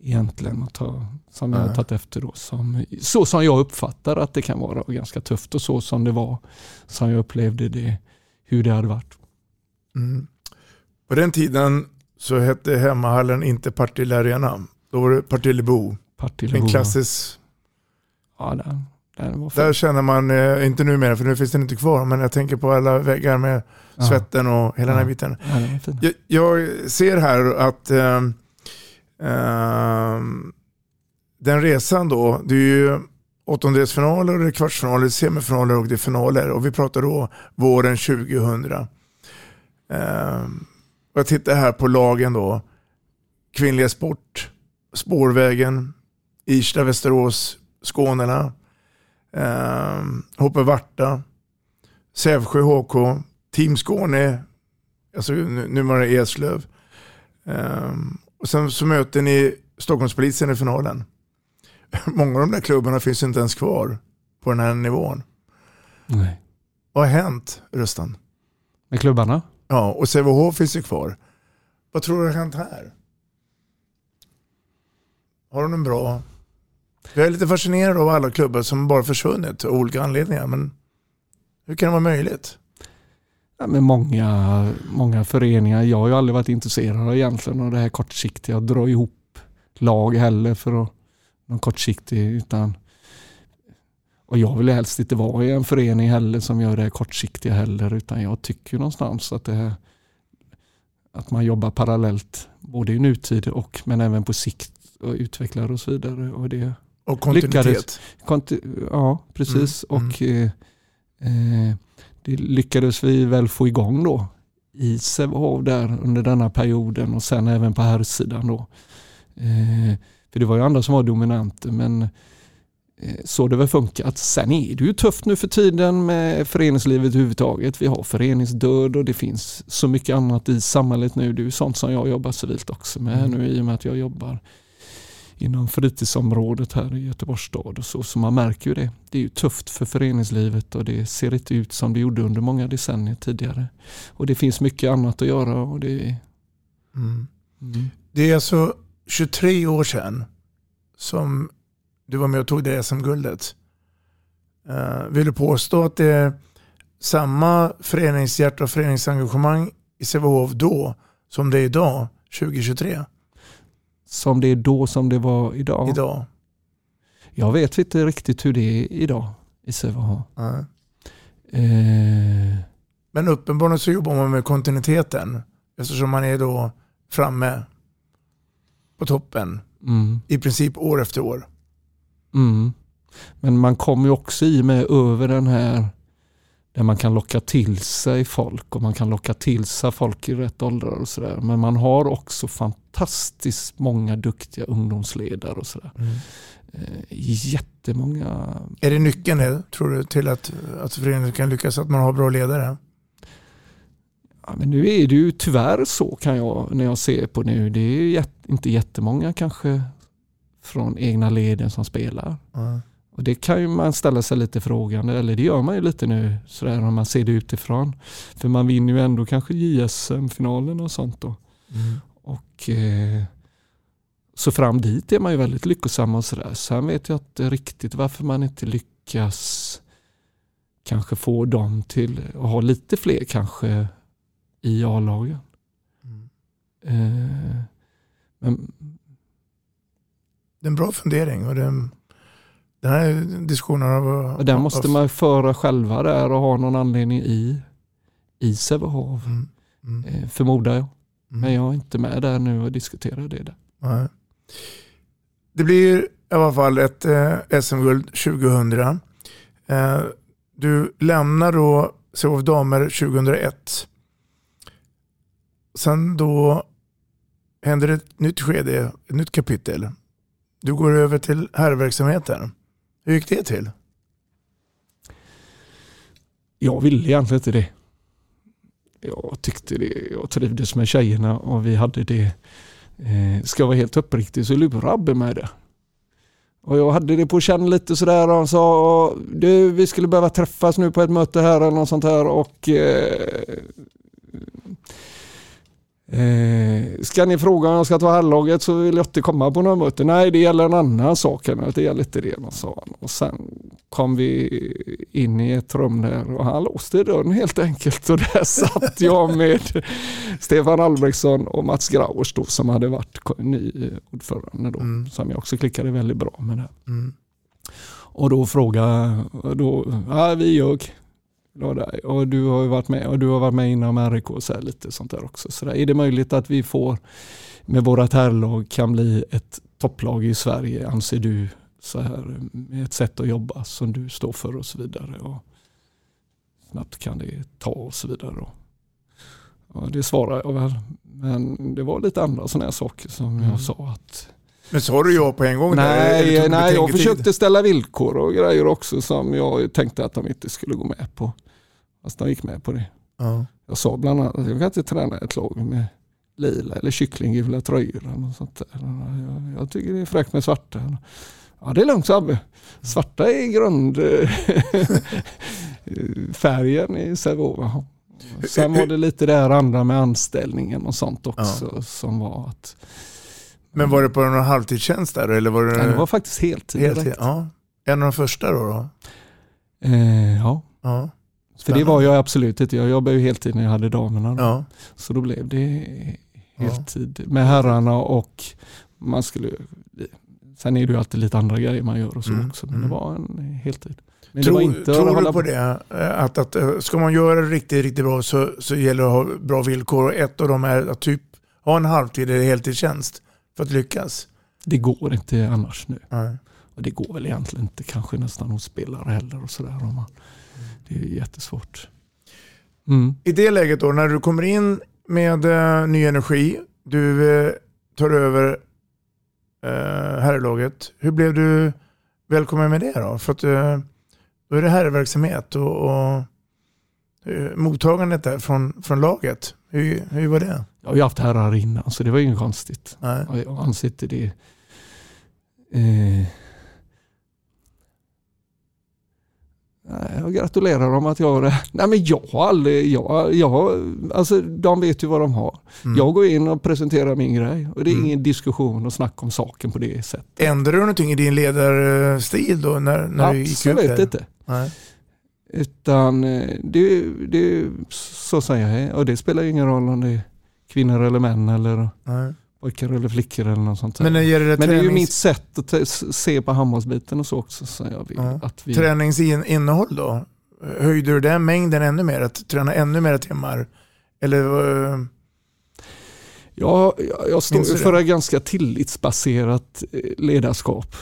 egentligen att ta, som jag har tagit efter då. Som, så som jag uppfattar att det kan vara ganska tufft och så som det var. Som jag upplevde det, hur det hade varit. Mm. På den tiden så hette hemmahallen inte Partille Arena. Då var det Partillebo. Partillebo. En klassisk... Ja, den var Där känner man, eh, inte numera för nu finns den inte kvar, men jag tänker på alla väggar med Ja. svetten och hela den här Ja. biten. Ja. Jag, jag ser här att eh, ehm, den resan då, det är ju åttondelsfinaler, och det är kvartsfinaler, semifinaler och det är finaler. Och vi pratar då våren 2000. Ehm, och jag tittar här på lagen då. Kvinnliga Sport, Spårvägen, Irsta, Västerås, Skånerna, ehm, HP Varta, Sävsjö HK, Team Skåne, alltså nu- numera Eslöv. Ehm, och sen så möter ni Stockholmspolisen i finalen. [LAUGHS] Många av de där klubbarna finns inte ens kvar på den här nivån. Nej. Vad har hänt Rustan? Med klubbarna? Ja, och Sävehof finns ju kvar. Vad tror du har hänt här? Har de en bra... Jag är lite fascinerad av alla klubbar som bara försvunnit av olika anledningar. Men hur kan det vara möjligt? Ja, med många, många föreningar. Jag har ju aldrig varit intresserad av egentligen av det här kortsiktiga. Att dra ihop lag heller för att någon kortsiktig. Utan, och jag vill helst inte vara i en förening heller som gör det här kortsiktiga heller. Utan jag tycker någonstans att det här, att man jobbar parallellt både i nutid och men även på sikt och utvecklar och så vidare. Och det och kontinuitet. lyckades. Konti- ja, precis. Mm, Och eh, eh, det lyckades vi väl få igång då i Sävehof där under denna perioden och sen även på här sidan då. Eh, för det var ju andra som var dominanter men eh, så det väl funkat. Sen är det ju tufft nu för tiden med föreningslivet överhuvudtaget. Vi har föreningsdöd och det finns så mycket annat i samhället nu. Det är ju sånt som jag jobbar civilt också med Mm. nu i och med att jag jobbar inom fritidsområdet här i Göteborgs stad. Och så, så man märker ju det. Det är ju tufft för föreningslivet och det ser inte ut som det gjorde under många decennier tidigare. Och det finns mycket annat att göra. Och det, Mm. mm. Det är alltså 23 år sedan som du var med och tog det SM-guldet. Uh, vill du påstå att det är samma föreningshjärta och föreningsengagemang i Sävehof då som det är idag, 2023? Som det är då som det var idag. Idag? Jag vet inte riktigt hur det är idag i Sävehof. Eh, Men uppenbarligen så jobbar man med kontinuiteten eftersom man är då framme på toppen mm. i princip år efter år. Mm. Men man kommer ju också i med över den här där man kan locka till sig folk och man kan locka till sig folk i rätt åldrar och sådär. Men man har också fantastiskt många duktiga ungdomsledare och sådär. Mm. Eh, jättemånga. Är det nyckeln det, tror du till att, att föreningen kan lyckas att man har bra ledare? Ja, men nu är det ju tyvärr så kan jag när jag ser på nu. Det är ju jät- inte jättemånga kanske från egna leden som spelar. Ja. Och det kan ju man ställa sig lite frågande, eller det gör man ju lite nu sådär när man ser det utifrån. För man vinner ju ändå kanske JSM-finalen och sånt då. Mm. Och eh, så fram dit är man ju väldigt lyckosam och sådär. Sen vet jag inte riktigt varför man inte lyckas kanske få dem till att ha lite fler kanske i A-lagen. Mm. Eh, men Det är en bra fundering. Och det, den här diskussionen har... och den måste man föra själva där och ha någon anledning i, i Sävehof. Mm. Mm. Eh, förmodar jag. Mm. Men jag är inte med där nu och diskuterar det där. Nej. Det blir i alla fall ett eh, SM-guld 2000. Eh, du lämnar då Sävehof damer 2001. Sen då händer ett nytt skede, ett nytt kapitel. Du går över till herrverksamheten. Hur gick det till? Jag ville egentligen inte det. Jag tyckte det. Jag trivdes med tjejerna och vi hade det eh, ska jag vara helt uppriktig så lurade Abbe mig det. Och jag hade det på känn lite sådär och han sa du, vi skulle behöva träffas nu på ett möte här eller något sånt här och eh, Eh, ska ni fråga om jag ska ta herrlaget så vill jag inte komma på några möte. Nej, det gäller en annan sak. Det gäller inte det, sa han. Och sen kom vi in i ett rum där och han låste dörren helt enkelt. Och där satt jag med Stefan Albrektsson och Mats Grauers då, som hade varit ny ordförande då. Mm. Som jag också klickade väldigt bra med det. Mm. Och då frågade, då, ja, vi ljög och du har varit med och du har varit med inom RIK och så lite sånt där också. Så där, är det möjligt att vi får med vårat herrlag kan bli ett topplag i Sverige anser du så här med ett sätt att jobba som du står för och så vidare. Och snabbt kan det ta och så vidare. Ja, det svarar jag väl. Men det var lite andra sådana här saker som mm. jag sa att men sa du ja på en gång? Nej, där, nej jag försökte ställa villkor och grejer också som jag tänkte att de inte skulle gå med på. Fast de gick med på det. Ja. Jag sa bland annat att jag kan inte träna ett lag med lila eller kycklinggula tröjor. Och sånt där. Jag, jag tycker det är fräckt med svarta. Ja det är lugnt Sabbe. Svarta är grundfärgen [LAUGHS] i Sävehof. Sen var det lite det här andra med anställningen och sånt också ja. som var att men var det på någon halvtidstjänst där? Eller var det... Nej, det var faktiskt heltid. heltid ja. En av de första då? då? Eh, ja. ja. För det var jag absolut inte. Jag jobbade ju heltid när jag hade damerna. Ja. Så då blev det heltid ja. med herrarna och man skulle... Sen är det ju alltid lite andra grejer man gör och så mm. också. Men det mm. var en heltid. Men tror, tror du på det? Att, att eh, ska man göra det riktigt, riktigt bra så, så gäller det att ha bra villkor. Och ett av dem är att typ ha en halvtid eller heltidstjänst för att lyckas. Det går inte annars nu. Nej. Och det går väl egentligen inte kanske nästan hos spelare heller. och sådär. Det är jättesvårt. Mm. I det läget då, när du kommer in med uh, ny energi, du uh, tar över uh, herrlaget. Hur blev du välkommen med det då? För att uh, då är det herrverksamhet och, och uh, mottagandet där från, från laget. Hur, hur var det? Jag har ju haft herrar innan så det var inget konstigt. Nej. Jag anser inte det. Eh, jag gratulerar dem att jag det. Nej men jag har aldrig, jag, jag, alltså de vet ju vad de har. Mm. Jag går in och presenterar min grej och det är mm. ingen diskussion och snack om saken på det sättet. Ändrade du någonting i din ledarstil då när, när du gick ut Absolut inte. Nej. Utan eh, det, det, så säger jag och det spelar ingen roll om det är kvinnor eller män eller Nej. pojkar eller flickor eller något sånt. Men, det, det, Men det är ju mitt sätt att se på handbollsbiten och så också. Så jag vill ja. att vi... Träningsinnehåll då? Höjde du den mängden ännu mer? Att träna ännu mer timmar? Eller? Ja, jag, jag står för ett ganska tillitsbaserat eh, ledarskap.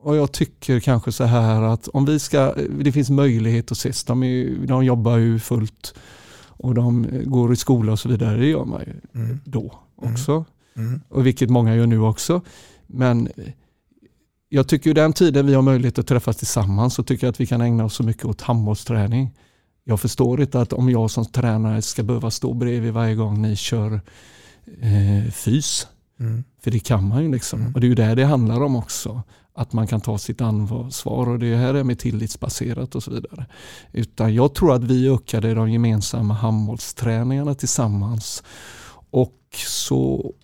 Och jag tycker kanske så här att om vi ska, det finns möjlighet att ses, de, är, de jobbar ju fullt och de går i skola och så vidare. Det gör man ju mm. då mm. också. Mm. Och vilket många gör nu också. Men jag tycker den tiden vi har möjlighet att träffas tillsammans så tycker jag att vi kan ägna oss så mycket åt handbollsträning. Jag förstår inte att om jag som tränare ska behöva stå bredvid varje gång ni kör eh, fys. Mm. För det kan man ju liksom. Mm. Och det är ju det det handlar om också att man kan ta sitt ansvar och det här är med tillitsbaserat och så vidare. Utan jag tror att vi ökade de gemensamma handbollsträningarna tillsammans och så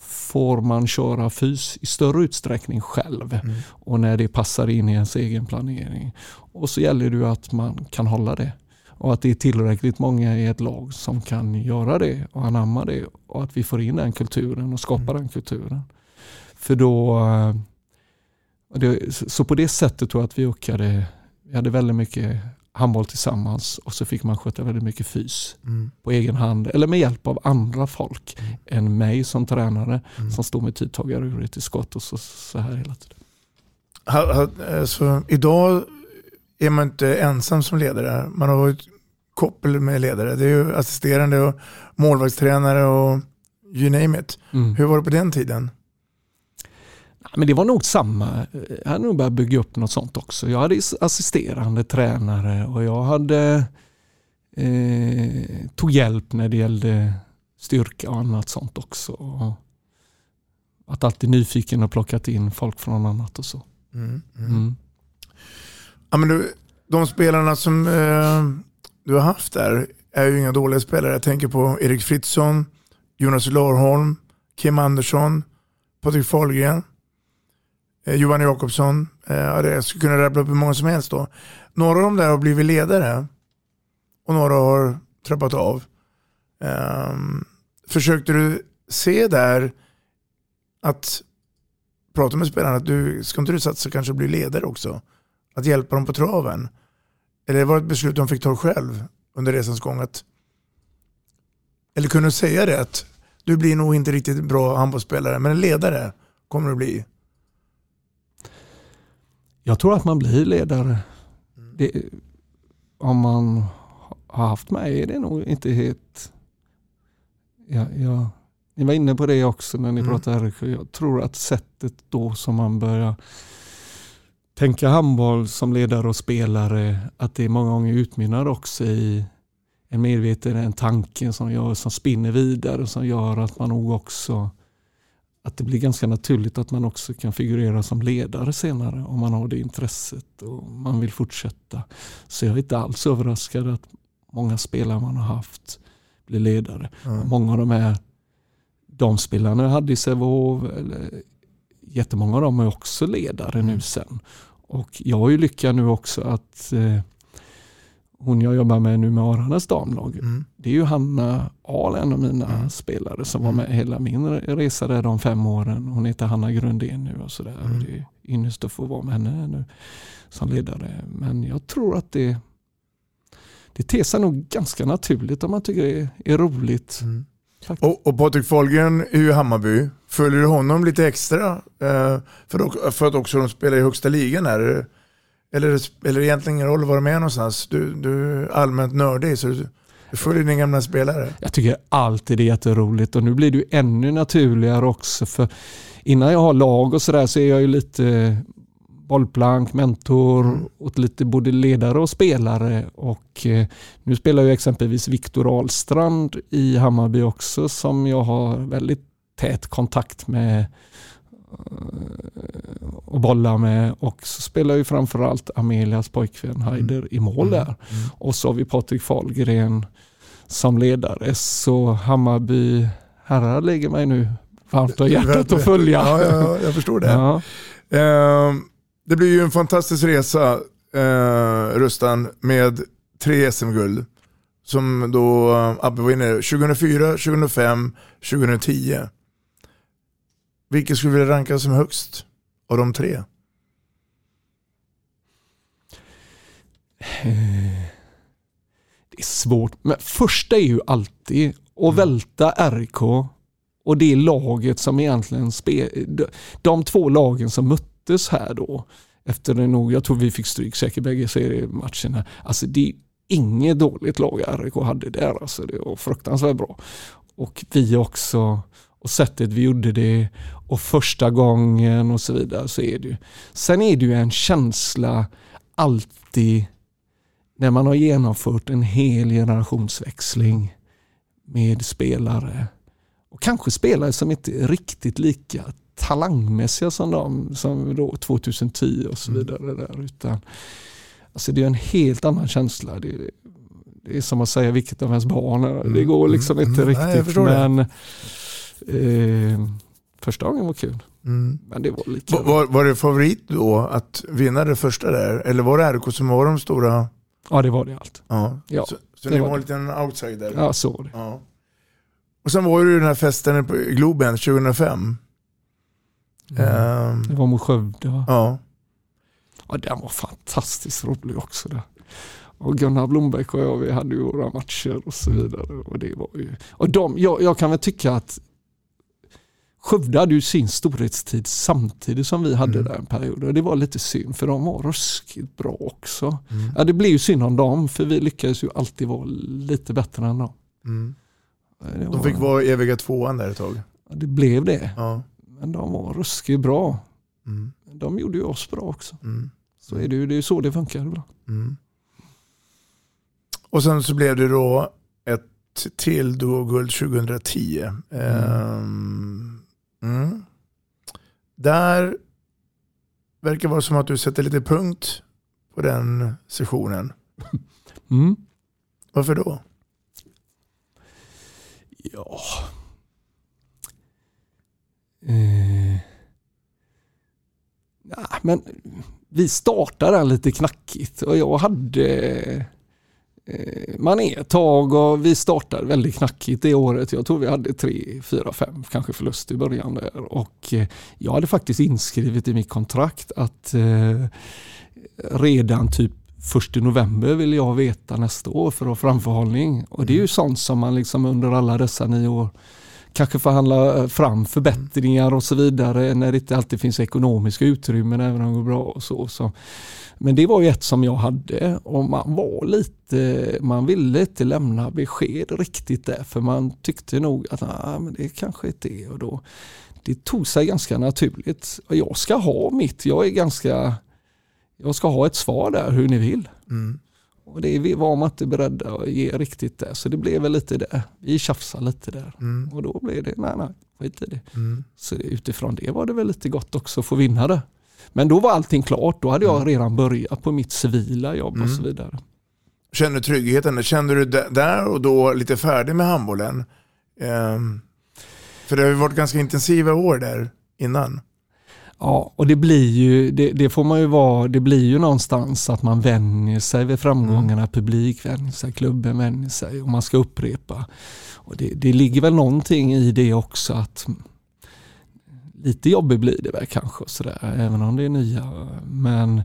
får man köra fys i större utsträckning själv mm. och när det passar in i ens egen planering. Och så gäller det att man kan hålla det och att det är tillräckligt många i ett lag som kan göra det och anamma det och att vi får in den kulturen och skapar mm. den kulturen. För då eh, det, så på det sättet tror jag att vi ökade, vi hade väldigt mycket handboll tillsammans och så fick man sköta väldigt mycket fys mm. på egen hand eller med hjälp av andra folk mm. än mig som tränare mm. som stod med tidtagare till skott och så, så här hela tiden. Alltså, idag är man inte ensam som ledare. Man har ett koppel med ledare. Det är ju assisterande och målvaktstränare och you name it. Mm. Hur var det på den tiden? Men det var nog samma. Jag hade nog börjat bygga upp något sånt också. Jag hade assisterande tränare och jag hade eh, tog hjälp när det gällde styrka och annat sånt också. varit alltid nyfiken och plockat in folk från annat och så. Mm, mm. Ja, men du, de spelarna som eh, du har haft där är ju inga dåliga spelare. Jag tänker på Erik Fritzson, Jonas Larholm, Kim Andersson, Patrik Fahlgren, eh, Johan Jakobsson. Eh, jag skulle kunna rabbla upp hur många som helst då. Några av dem där har blivit ledare och några har trappat av. Eh, försökte du se där att prata med spelarna att du ska inte du satsa kanske bli ledare också? Att hjälpa dem på traven? Eller var det ett beslut de fick ta själv under resans gång? Att, eller kunde du säga det att du blir nog inte riktigt bra handbollsspelare men en ledare kommer du bli? Jag tror att man blir ledare. Det, om man har haft mig är det nog inte helt... Ja, jag, ni var inne på det också när ni mm. pratade. Jag tror att sättet då som man börjar tänka handboll som ledare och spelare, att det många gånger utmynnar också i en medveten en tanke som, gör, som spinner vidare som gör att man nog också att det blir ganska naturligt att man också kan figurera som ledare senare om man har det intresset och man vill fortsätta. Så jag är inte alls överraskad att många spelare man har haft blir ledare. Mm. Många av de här de spelarna jag hade i Sävehof, jättemånga av dem är också ledare mm. nu sen. Och jag har ju lyckan nu också att eh, hon jag jobbar med nu med Aranes damlag, mm. det är ju Hanna Ahl, en av mina mm. spelare som var med hela min resa där de fem åren. Hon heter Hanna Grundén nu och sådär. Mm. Det är ynnest att få vara med henne nu som ledare. Men jag tror att det det ter sig nog ganska naturligt om man tycker det är, är roligt. Mm. Och, och Patrik Fahlgren är ju Hammarby. Följer du honom lite extra? Eh, för, för att också de spelar i högsta ligan här. Eller spelar det egentligen ingen roll var de är någonstans? Du, du är allmänt nördig så du, du följer dina gamla spelare. Jag tycker alltid det är jätteroligt och nu blir det ju ännu naturligare också. för Innan jag har lag och sådär så är jag ju lite bollplank, mentor mm. åt lite både ledare och spelare. Och eh, nu spelar ju exempelvis Viktor Ahlstrand i Hammarby också som jag har väldigt tät kontakt med eh, och bollar med. Och så spelar ju framförallt Amelias pojkvän Haider mm. i mål mm. där. Mm. Och så har vi Patrik Fahlgren som ledare. Så Hammarby herrar lägger mig nu varmt och hjärtat att följa. Ja, ja, jag förstår det. [LAUGHS] Ja. Um, det blir ju en fantastisk resa, eh, Rustan, med tre SM-guld. Som då eh, Abbe var inne 2004, 2005, 2010. Vilket skulle vilja ranka som högst av de tre? Det är svårt, men första är ju alltid att mm. välta RK och det laget som egentligen spelar, de två lagen som mötte möttes här då efter det nog, jag tror vi fick stryk säkert bägge seriematcherna. Alltså det är inget dåligt lag RIK hade där. Alltså det var fruktansvärt bra. Och vi också, och sättet vi gjorde det och första gången och så vidare så är det ju. Sen är det ju en känsla alltid när man har genomfört en hel generationsväxling med spelare och kanske spelare som inte är riktigt lika talangmässiga som de som då 2010 och så mm. vidare. Mm. Där, utan, alltså det är en helt annan känsla. Det, det är som att säga vilket av ens barn mm. Det går liksom mm. inte riktigt. Nej, men eh, första gången var kul. Mm. Men det var, lika var, var det favorit då att vinna det första där? Eller var det RK som var de stora? Ja det var det allt. Ja. ja så så det ni var, var en liten outsider? Ja så var det. Ja. Och sen var det ju den här festen på Globen 2005. Mm. det var mot Skövde va? Ja. Ja den var fantastiskt rolig också. Där. Och Gunnar Blombeck och jag vi hade ju våra matcher och så vidare. Och det var ju, och de, jag, jag kan väl tycka att Skövde hade ju sin storhetstid samtidigt som vi hade mm. där en period och det var lite synd för de var ruskigt bra också. Mm. Ja, det blev ju synd om dem för vi lyckades ju alltid vara lite bättre än dem. Mm. De fick vara eviga tvåan där ett tag. Ja, det blev det. Ja. Men de var ruskigt bra. Mm. De gjorde ju oss bra också. Mm. Så är det ju det är så det funkar ibland. Mm. Och sen så blev det då ett till då guld 2010. Mm. Um, där verkar vara som att du sätter lite punkt på den sessionen. [LAUGHS] Mm. Varför då? Ja... Eh. Ja, men vi startade den lite knackigt och jag hade eh, man är ett tag och vi startade väldigt knackigt det året. Jag tror vi hade tre, fyra, fem kanske förlust i början där. Och eh, jag hade faktiskt inskrivet i mitt kontrakt att eh, redan typ 1 november vill jag veta nästa år för att ha framförhållning. Och det är ju sånt som man liksom under alla dessa nio år kanske förhandla fram förbättringar och så vidare när det inte alltid finns ekonomiska utrymmen även om det går bra. Och så, så. Men det var ju ett som jag hade och man var lite, man ville inte lämna besked riktigt där för man tyckte nog att nah, men det kanske inte är och då det tog sig ganska naturligt. Och jag ska ha mitt, jag är ganska, jag ska ha ett svar där hur ni vill. Mm. Och det var man inte beredd att ge riktigt det. Så det blev väl lite det. Vi tjafsade lite där. Mm. Och då blev det, nej nej, skit i det. Mm. Så utifrån det var det väl lite gott också att få vinna det. Men då var allting klart. Då hade jag redan börjat på mitt civila jobb och så Mm. vidare. Känner du tryggheten? Kände du där och då lite färdig med handbollen? Ehm, för det har ju varit ganska intensiva år där innan. Ja, och det blir ju, det, det får man ju vara, det blir ju någonstans att man vänjer sig vid framgångarna, publik vänjer sig, klubben vänjer sig och man ska upprepa. Och det, det ligger väl någonting i det också att lite jobbigt blir det väl kanske sådär, även om det är nya. Men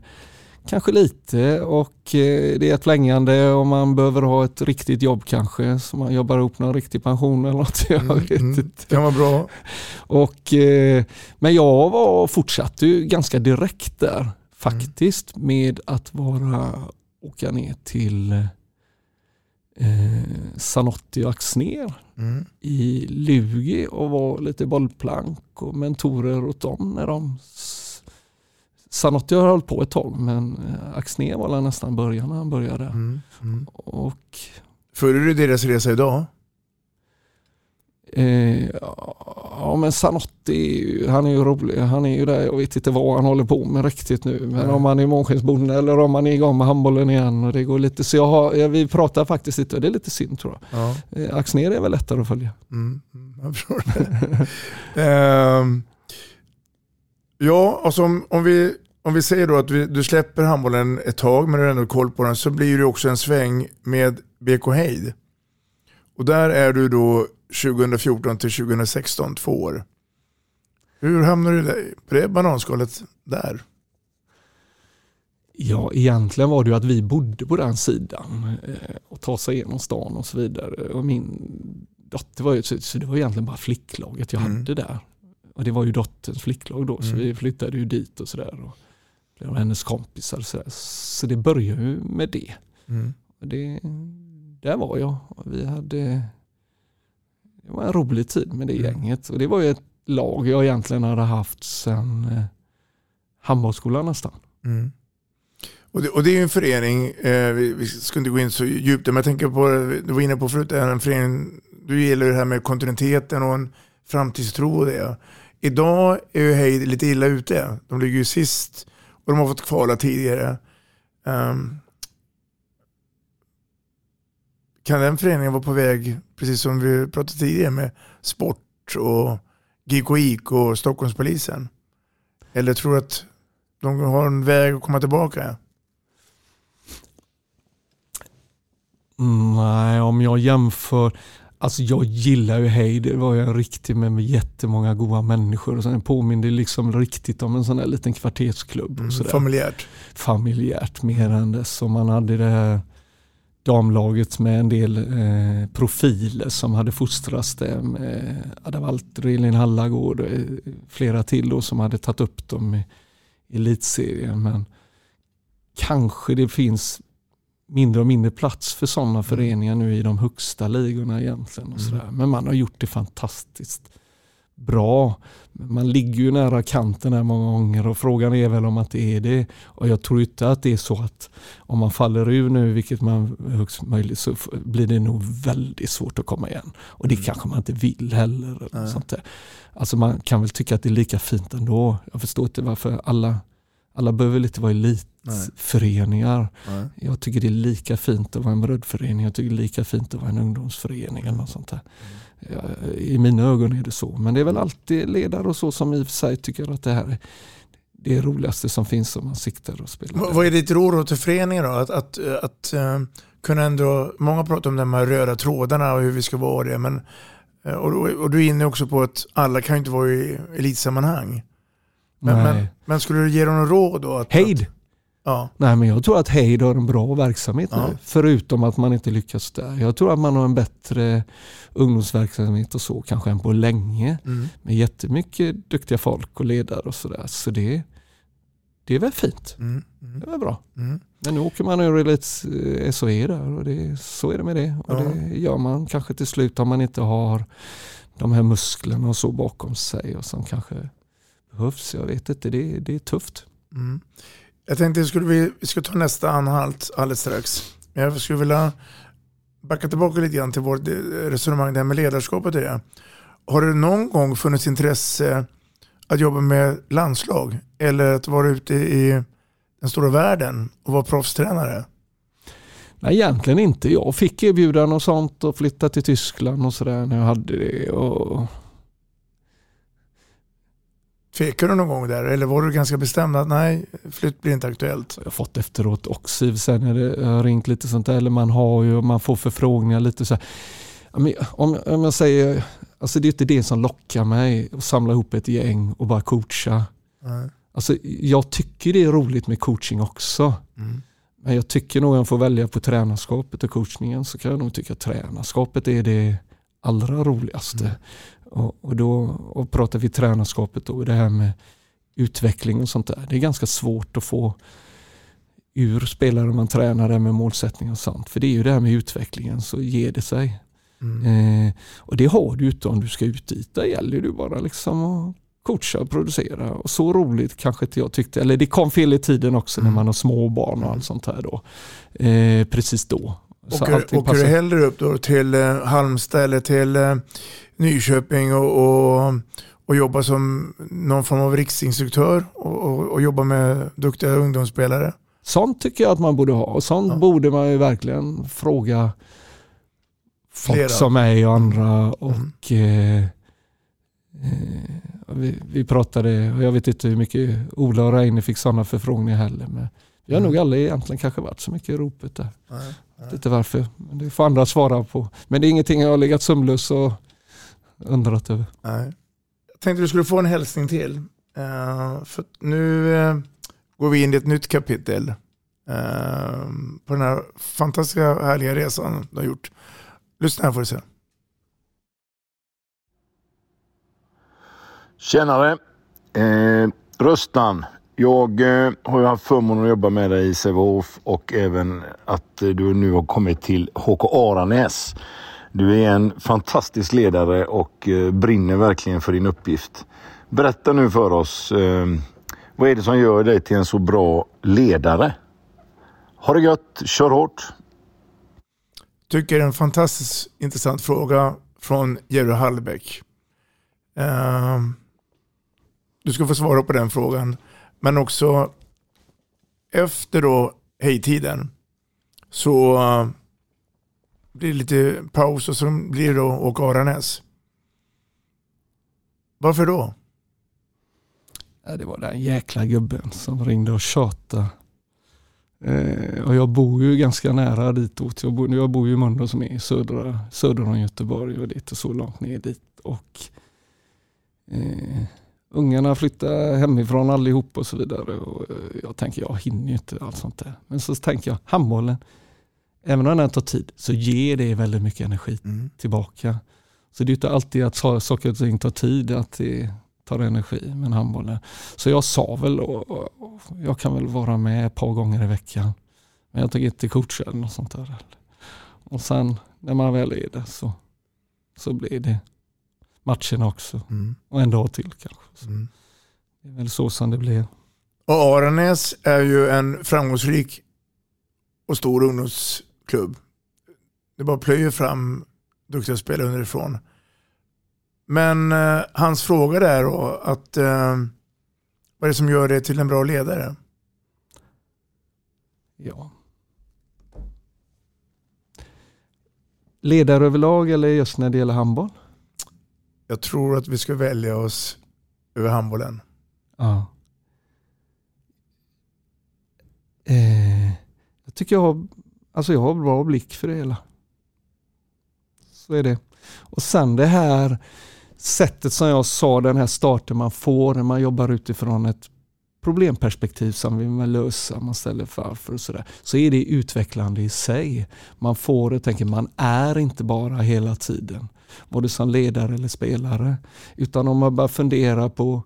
kanske lite och eh, det är ett flängande och man behöver ha ett riktigt jobb kanske så man jobbar ihop någon riktig pension eller något. [LAUGHS] Jag vet inte. Det kan vara bra. Och, eh, men jag var, fortsatte ju ganska direkt där faktiskt med att vara åka ner till eh, Sanotti och Axner Mm. i Lugi och var lite bollplank och mentorer åt dem när de Sanotti har hållit på ett tag men eh, Axner var nästan början när han började. Mm. Mm. Och Följer du deras resa idag? Eh, ja men Zanotti, han är ju rolig. Han är ju där, jag vet inte vad han håller på med riktigt nu. Men Nej. om han är månskensbonde eller om han är igång med handbollen igen. Och det går lite, så jag har, vi pratar faktiskt lite det är lite synd tror jag. Ja. Eh, Axner är väl lättare att följa. Mm. mm, Jag förstår det. [LAUGHS] Ehm, ja, alltså om, om, vi, om vi säger då att vi, du släpper handbollen ett tag men du har ändå koll på den så blir det också en sväng med BK Heid. Och där är du då 2014 till 2016, två år. Hur hamnar du där, på det bananskalet där? Ja, egentligen var det ju att vi bodde på den sidan eh, och ta sig igenom stan och så vidare. Och min dotter var ju, så, så det var egentligen bara flicklaget jag Mm. hade där. Och det var ju dotterns flicklag då, så Mm. vi flyttade ju dit och sådär. Och blev hennes kompisar och så, där. så det började ju med det. Mm. Det. Där var jag. Och vi hade, det var en rolig tid med det Mm. gänget. Och det var ju ett lag jag egentligen hade haft sedan eh, handbollsskolan nästan. Mm. Och, det, och det är ju en förening, eh, vi, vi ska inte gå in så djupt men jag tänker på, du var inne på förut, det är en förening, du gillar det här med kontinuiteten och en framtidstro och det. Idag är ju Heid lite illa ute. De ligger ju sist och de har fått kvala tidigare. Ehm, um, kan den föreningen vara på väg, precis som vi pratade tidigare med sport och GKIK och Stockholmspolisen? Eller tror du att de har en väg att komma tillbaka? Mm, nej, om jag jämför. Alltså jag gillar ju Hej, det var ju en riktig med, med jättemånga goda människor. Och sen påminner liksom riktigt om en sån här liten kvartersklubb. Mm, familjärt. Familjärt mer än det. Så man hade det här damlaget med en del eh, profiler som hade fostrats där med Ada Walter, Elin Hallagård och eh, flera till då som hade tagit upp dem i elitserien. Men kanske det finns mindre och mindre plats för sådana föreningar nu i de högsta ligorna egentligen. Och sådär. Men man har gjort det fantastiskt bra. Man ligger ju nära kanten här många gånger och frågan är väl om att det är det. Och jag tror inte att det är så att om man faller ur nu, vilket man högst möjligt, så blir det nog väldigt svårt att komma igen. Och det mm. kanske man inte vill heller. Eller sånt där. Alltså man kan väl tycka att det är lika fint ändå. Jag förstår inte varför alla, alla behöver inte vara elitföreningar. Nej. Nej. Jag tycker det är lika fint att vara en brödförening. Jag tycker det är lika fint att vara en ungdomsförening. Eller något sånt där. Mm. I mina ögon är det så. Men det är väl alltid ledare och så som i och för sig tycker att det här är det roligaste som finns som man siktar och spelar. Vad är ditt råd till föreningen då? Att, att, att uh, kunna ändå, många pratar om de här röda trådarna och hur vi ska vara det. Men, uh, och, och, du är inne också på att alla kan inte vara i elitsammanhang. Men, men, men, skulle du ge dem något råd då? Att, Hejd! Ja. Nej, men jag tror att Heid har en bra verksamhet ja. nu. Förutom att man inte lyckas där. Jag tror att man har en bättre ungdomsverksamhet och så kanske än på länge. Mm. Med jättemycket duktiga folk och ledare och sådär. Så det, det är väl fint. Mm. Mm. Det är väl bra. Mm. Men nu åker man ur lite SOE där och det, så är det med det. Och ja. det gör man kanske till slut om man inte har de här musklerna och så bakom sig och som kanske behövs. Jag vet inte, det, det är tufft. Mm. Jag tänkte att vi, vi ska ta nästa anhalt alldeles strax. Jag skulle vilja backa tillbaka lite grann till vårt resonemang där med ledarskapet i det. Har det någon gång funnits intresse att jobba med landslag eller att vara ute i den stora världen och vara proffstränare? Nej, egentligen inte. Jag fick erbjudanden och sånt och flytta till Tyskland och sådär när jag hade det. Och Tvekade du någon gång där eller var du ganska bestämd att nej, flytt blir inte aktuellt? Jag har fått efteråt också sen när det har ringt lite sånt där. Eller man har ju, man får förfrågningar lite så här. Om, om jag säger, alltså det är inte det som lockar mig att samla ihop ett gäng och bara coacha. Nej. Alltså, jag tycker det är roligt med coaching också. Mm. Men jag tycker nog jag får välja på tränarskapet och coachningen så kan jag nog tycka att tränarskapet är det allra roligaste. Mm. Och, och, då och pratar vi tränarskapet och det här med utveckling och sånt där. Det är ganska svårt att få ur spelare man tränar med målsättning och sånt. För det är ju det här med utvecklingen så ger det sig. Mm. Eh, och det har du inte om du ska ut dit. Där gäller det bara liksom att coacha och producera. Och så roligt kanske inte jag tyckte. Eller det kom fel i tiden också mm. när man har små barn och allt sånt här då. Eh, precis då. Åker, åker du hellre upp då till eh, Halmstad eller till eh, Nyköping och, och, och jobba som någon form av riksinstruktör och, och, och jobba med duktiga ungdomsspelare? Sånt tycker jag att man borde ha och sånt ja. borde man ju verkligen fråga folk Flera. som mig och andra. Och, mm. eh, vi, vi, pratade, och jag vet inte hur mycket Ola och Reine fick sådana förfrågningar heller. Men vi har mm. nog aldrig egentligen kanske varit så mycket i ropet där. Nej, nej. Jag inte varför, men det får andra svara på. Men det är ingenting jag har legat sömnlös och undrat över. Nej. Jag tänkte du skulle få en hälsning till. Uh, för nu uh, går vi in i ett nytt kapitel uh, på den här fantastiska härliga resan du har gjort. Lyssna här får du se. Tjenare! Eh, Röstan. Jag eh, har ju haft förmånen att jobba med dig i Sävehof och även att eh, du nu har kommit till HK Aranäs. Du är en fantastisk ledare och eh, brinner verkligen för din uppgift. Berätta nu för oss, vad är det som gör dig till en så bra ledare? Ha det gött, kör hårt! Tycker det är en fantastiskt intressant fråga från Jerry Hallbäck. Uh, ehm, du ska få svara på den frågan. Men också efter då hejtiden så eh, blir det lite paus och så blir det då åka Aranäs. Varför då? Ja, det var den jäkla gubben som ringde och tjatade. Eh, och jag bor ju ganska nära ditåt. Jag bor, jag bor ju i Mölndal som är södra, söder om Göteborg och det är inte så långt ner dit. Och, eh, ungarna flyttar hemifrån allihop och så vidare. Och eh, jag tänker jag hinner ju inte allt sånt där. Men så tänker jag handbollen, även om den tar tid så ger det väldigt mycket energi mm. tillbaka. Så det är inte alltid att saker och ting tar tid, att det tar energi. Men handbollen. Så jag sa väl, och, och, jag kan väl vara med ett par gånger i veckan. Men jag tänker inte coacha eller något sånt där. Och sen när man väl är det så, så blir det matcherna också. Mm. Och en dag till kanske. Det är väl så som det blir. Och Aranäs är ju en framgångsrik och stor ungdomsklubb. Det bara plöjer fram duktiga spelare underifrån. Men eh, hans fråga där då, att eh, vad är det som gör det till en bra ledare? Ja. Ledare överlag eller just när det gäller handboll? Jag tror att vi ska välja oss över handbollen. Ja. Eh, jag tycker jag har, alltså jag har bra blick för det hela. Så är det. Och sen det här sättet som jag sa, den här starten man får när man jobbar utifrån ett problemperspektiv som vi vill lösa, man ställer varför och sådär. Så är det utvecklande i sig. Man får det, tänker man är inte bara hela tiden, både som ledare eller spelare. Utan om man bara funderar på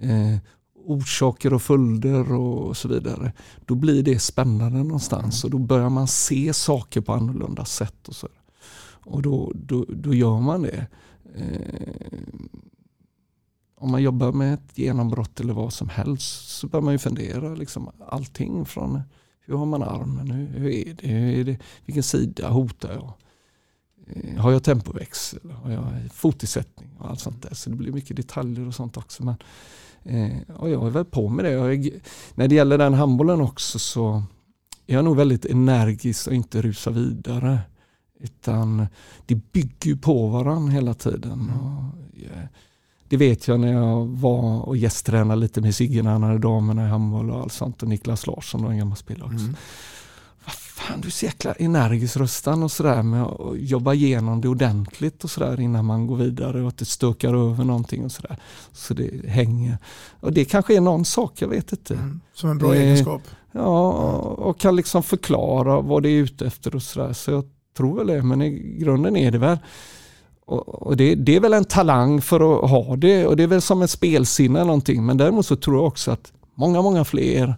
eh, orsaker och följder och så vidare. Då blir det spännande någonstans och då börjar man se saker på annorlunda sätt. Och så. Och då, då, då gör man det. Eh, om man jobbar med ett genombrott eller vad som helst så bör man ju fundera liksom allting från hur har man armen, hur, hur, är, det, hur är det, vilken sida hotar jag? Eh, Har jag tempoväxel? Har jag fotisättning? Och allt sånt där. Så det blir mycket detaljer och sånt också. Men, eh, och jag är väl på med det. Jag är, när det gäller den handbollen också så är jag nog väldigt energisk och inte rusar vidare. Utan det bygger ju på varandra hela tiden. Och, ja, det vet jag när jag var och gästtränade lite med Sigge när han hade damerna i handboll och allt sånt. Och Niklas Larsson, en gammal spelare också. Mm. Fan, du är så jäkla energisk röstan och sådär med att jobba igenom det ordentligt och sådär innan man går vidare och att det stökar över någonting och sådär. Så det hänger. Och det kanske är någon sak, jag vet inte. Mm. Som en bra Eh, egenskap. Ja, och kan liksom förklara vad det är ute efter och sådär. Så jag tror väl det, men i grunden är det väl och och det, det är väl en talang för att ha det och det är väl som ett spelsinne eller någonting. Men däremot så tror jag också att många, många fler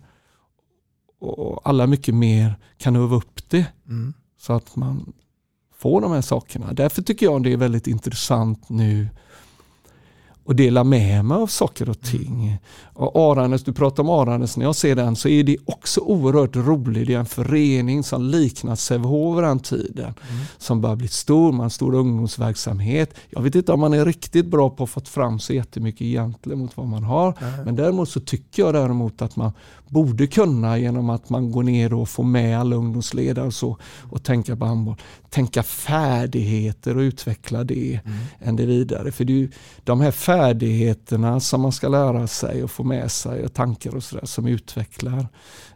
och alla mycket mer kan öva upp det. Mm. Så att man får de här sakerna. Därför tycker jag det är väldigt intressant nu att dela med mig av saker och ting. Och Aranäs, du pratar om Aranäs, när jag ser den så är det också oerhört roligt. Det är en förening som liknar Sävehof den tiden. Som börjar bli stor, man har stor ungdomsverksamhet. Jag vet inte om man är riktigt bra på att få fram så jättemycket egentligen mot vad man har. Nej. Men däremot så tycker jag däremot att man borde kunna genom att man går ner och får med alla ungdomsledare och så och tänka på handboll. Tänka färdigheter och utveckla det än det vidare. För det är ju de här färdigheterna som man ska lära sig och få med sig och tankar och sådär som utvecklar.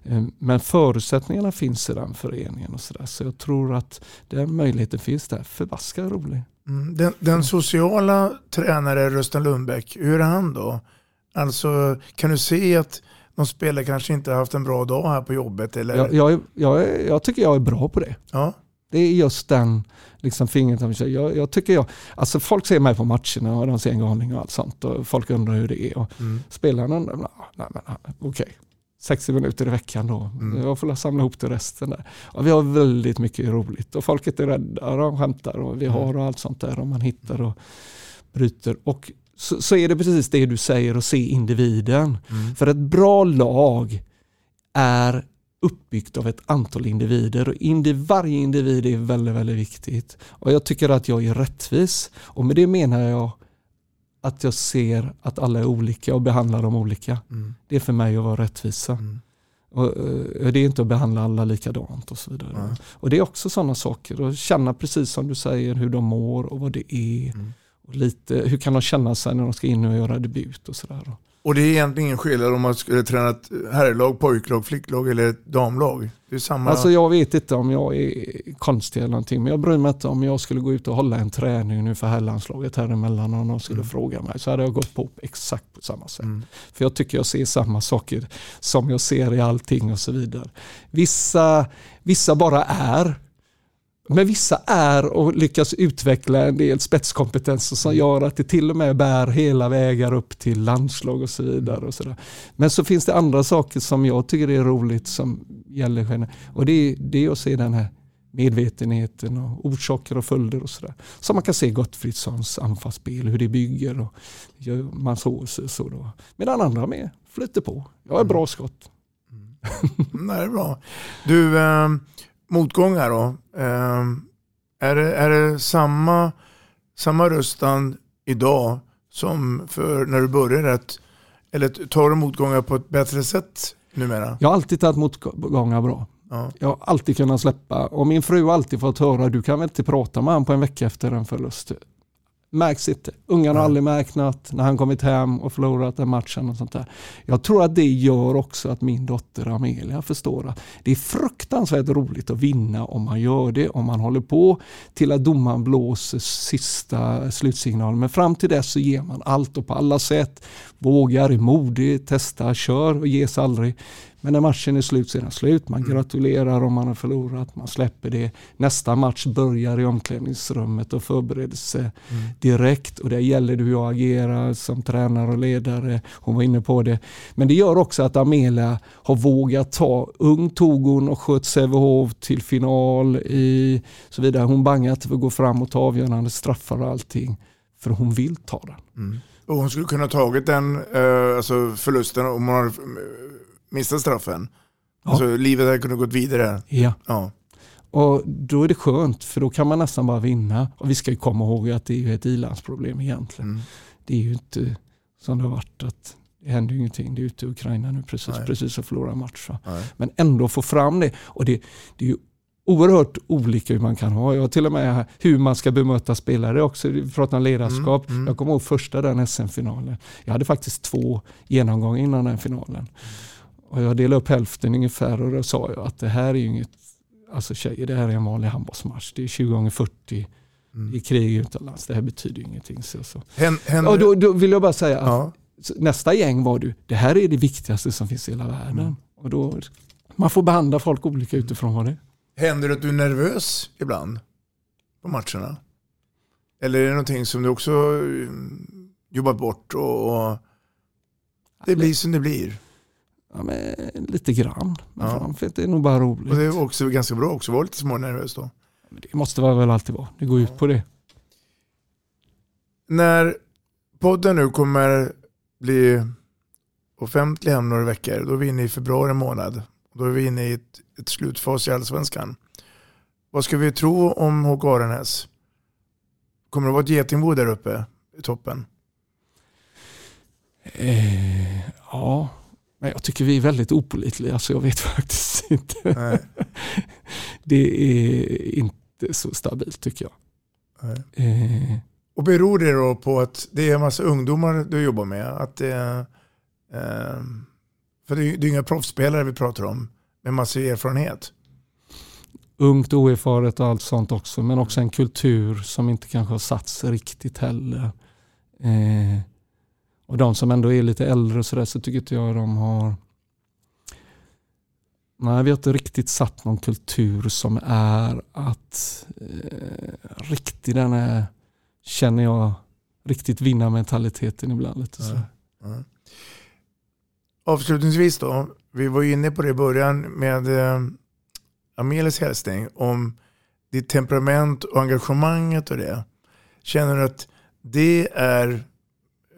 Eh, Men förutsättningarna finns i den föreningen och sådär. Så jag tror att den möjligheten finns där. Förbaskat rolig. Mm. Den, den sociala tränare Rösten Lundbäck, hur är han då? Alltså kan du se att någon spelare kanske inte har haft en bra dag här på jobbet? Eller? Jag, jag, jag, jag tycker jag är bra på det. Ja. Det är just den liksom fingret. Jag, jag tycker jag, alltså folk ser mig på matcherna och de ser en galning och allt sånt. Och folk undrar hur det är. Och Mm. Spelarna undrar, "Nå, nej men okej. 60 minuter i veckan då. Mm. Jag får la samla ihop till resten där. Och vi har väldigt mycket roligt och folket är rädda och de skämtar och vi Mm. har och allt sånt där. Och man hittar och bryter. Och så, så är det precis det du säger och se individen. Mm. För ett bra lag är uppbyggt av ett antal individer och indi, varje individ är väldigt, väldigt viktigt. Och jag tycker att jag är rättvis och med det menar jag att jag ser att alla är olika och behandlar dem olika. Mm. Det är för mig att vara rättvisa. Och, eh, det är inte att behandla alla likadant och så vidare. Nej. Och det är också sådana saker. Att känna precis som du säger hur de mår och vad det är. Mm. Och lite, hur kan de känna sig när de ska in och göra debut och sådär. Och det är egentligen ingen skillnad om man skulle träna ett herrlag, pojklag, flicklag eller ett damlag. Det är samma. Alltså jag vet inte om jag är konstig eller någonting men jag bryr mig inte om jag skulle gå ut och hålla en träning nu för herrlandslaget här emellan och någon skulle fråga mig så hade jag gått på exakt på samma sätt. För jag tycker jag ser samma saker som jag ser i allting och så vidare. Vissa, vissa bara är men vissa är och lyckas utveckla en del spetskompetenser som gör att det till och med bär hela vägar upp till landslag och så vidare. Och så där. Men så finns det andra saker som jag tycker är roligt som gäller generellt. Och det är, det är att se den här medvetenheten och orsaker och följder och sådär. Så man kan se Gottfridssons anfallsspel, hur det bygger och gör man så, så, så då. Medan andra med flyter på. Jag är bra skott. Mm, mm det är bra. Du, eh, motgångar då. Eh, är, det, är det samma, samma röststand idag som för när du började? Att, eller tar du motgångar på ett bättre sätt numera? Jag har alltid tagit motgångar bra. Ja. Jag har alltid kunnat släppa och min fru har alltid fått höra du kan väl inte prata med honom på en vecka efter en förlust. Märks inte. Ungarna har aldrig märkt något när han kommit hem och förlorat den matchen. och sånt där. Jag tror att det gör också att min dotter Amelia förstår att det är fruktansvärt roligt att vinna om man gör det, om man håller på till att domaren blåser sista slutsignalen. Men fram till dess så ger man allt och på alla sätt. Vågar, är modig, testar, kör och ges aldrig. Men när matchen är slut så är den slut. Man mm. gratulerar om man har förlorat, man släpper det. Nästa match börjar i omklädningsrummet och förbereder mm. direkt. Och det gäller hur jag agerar som tränare och ledare. Hon var inne på det. Men det gör också att Amelia har vågat ta, ung tog hon och sköt Sävehof till final i så vidare. Hon bangar inte för att gå fram och ta avgörande straffar och allting. För hon vill ta den. Mm. Och hon skulle kunna tagit den eh, alltså förlusten om hon hade missat straffen. Ja. Alltså, livet hade kunnat gått vidare. Ja. ja. Och då är det skönt för då kan man nästan bara vinna. Och vi ska ju komma ihåg att det är ett ilandsproblem egentligen. Mm. Det är ju inte som det har varit att det händer ju ingenting. Det är ute i Ukraina nu precis, precis att förlora match. Men ändå få fram det. Och det, det är ju oerhört olika hur man kan ha. Jag har till och med hur man ska bemöta spelare också. Vi pratar om ledarskap. Mm, mm. Jag kommer ihåg första den SM-finalen. Jag hade faktiskt två genomgångar innan den finalen. Mm. Och jag delade upp hälften ungefär och då sa jag att det här är ju inget, alltså tjejer det här är en vanlig handbollsmatch. Det är 20 gånger 40 mm. i krig utomlands. Det här betyder ingenting. Så, så. Händer... Och då, då, vill jag bara säga att ja. nästa gäng var du, det här är det viktigaste som finns i hela världen. Mm. Och då, man får behandla folk olika utifrån vad det är. Händer det att du är nervös ibland på matcherna? Eller är det någonting som du också mm, jobbat bort och, och det blir som det blir? Ja, men, lite grann. Men ja. fan, det är nog bara roligt. Och det är också ganska bra också att vara lite smånervös då. Men det måste man väl alltid vara. Det går ut på det. När podden nu kommer bli offentlig om några veckor, då är vi inne i februari månad. Då är vi inne i ett, ett slutfas i Allsvenskan. Vad ska vi tro om HK Aranäs? Kommer det vara ett getingbo där uppe i toppen? Eh, ja, men jag tycker vi är väldigt opolitliga så jag vet [LAUGHS] faktiskt inte. [LAUGHS] det är inte så stabilt tycker jag. Eh. Och beror det då på att det är en massa ungdomar du jobbar med? Att det är, eh, för det är, det är inga proffsspelare vi pratar om med massa erfarenhet. Ungt, oerfaret och allt sånt också. Men också en kultur som inte kanske har satts riktigt heller. Eh, och de som ändå är lite äldre och sådär så tycker inte jag de har Nej, vi har inte riktigt satt någon kultur som är att eh, riktigt den är, känner jag, riktigt vinnarmentaliteten ibland. Lite så. Mm. Mm. Avslutningsvis då, vi var inne på det i början med eh, Amelias hälsning om ditt temperament och engagemanget och det. Känner du att det är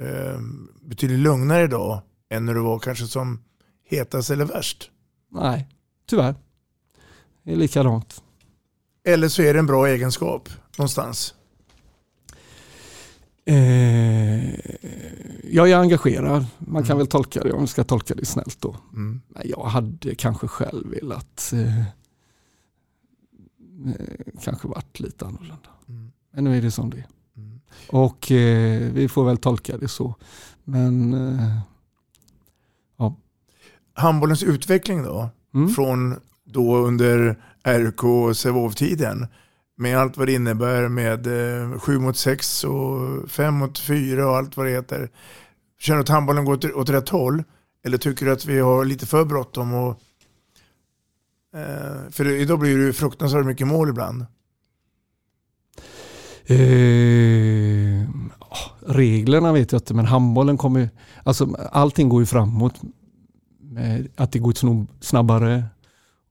eh, betydligt lugnare idag än när du var kanske som hetast eller värst? Nej, tyvärr. Det är likadant. Eller så är det en bra egenskap någonstans? Eh, jag är engagerad. Man kan mm. väl tolka det om vi ska tolka det snällt då. Mm. Jag hade kanske själv velat eh, eh, kanske varit lite annorlunda. Mm. Men nu är det som det är. Och eh, vi får väl tolka det så. Men eh, ja. Handbollens utveckling då? Mm. Från då under RK och Sävehof-tiden med allt vad det innebär med eh, 7 mot 6 och 5 mot 4 och allt vad det heter. Känner du att handbollen går åt, åt rätt håll? Eller tycker du att vi har lite för bråttom? Och, eh, för idag blir det ju fruktansvärt mycket mål ibland. Eh, reglerna vet jag inte men handbollen kommer alltså allting går ju framåt. Med att det går snabbare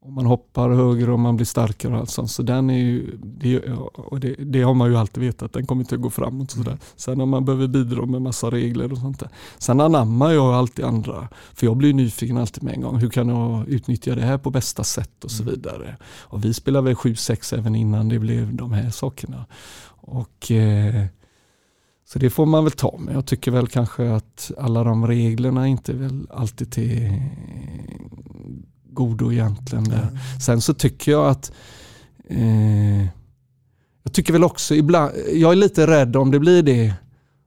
Och man hoppar högre och man blir starkare och allt sånt. Så den är ju, det, och det, det har man ju alltid vetat, den kommer inte att gå framåt. Sådär. Sen om man behöver bidra med massa regler och sånt där. Sen anammar jag alltid andra, för jag blir nyfiken alltid med en gång. Hur kan jag utnyttja det här på bästa sätt och så vidare. Och vi spelade väl 7-6 även innan det blev de här sakerna. Och eh, så det får man väl ta med. Jag tycker väl kanske att alla de reglerna inte väl alltid till godo egentligen. Mm. Sen så tycker jag att eh, jag tycker väl också ibland, jag är lite rädd om det blir det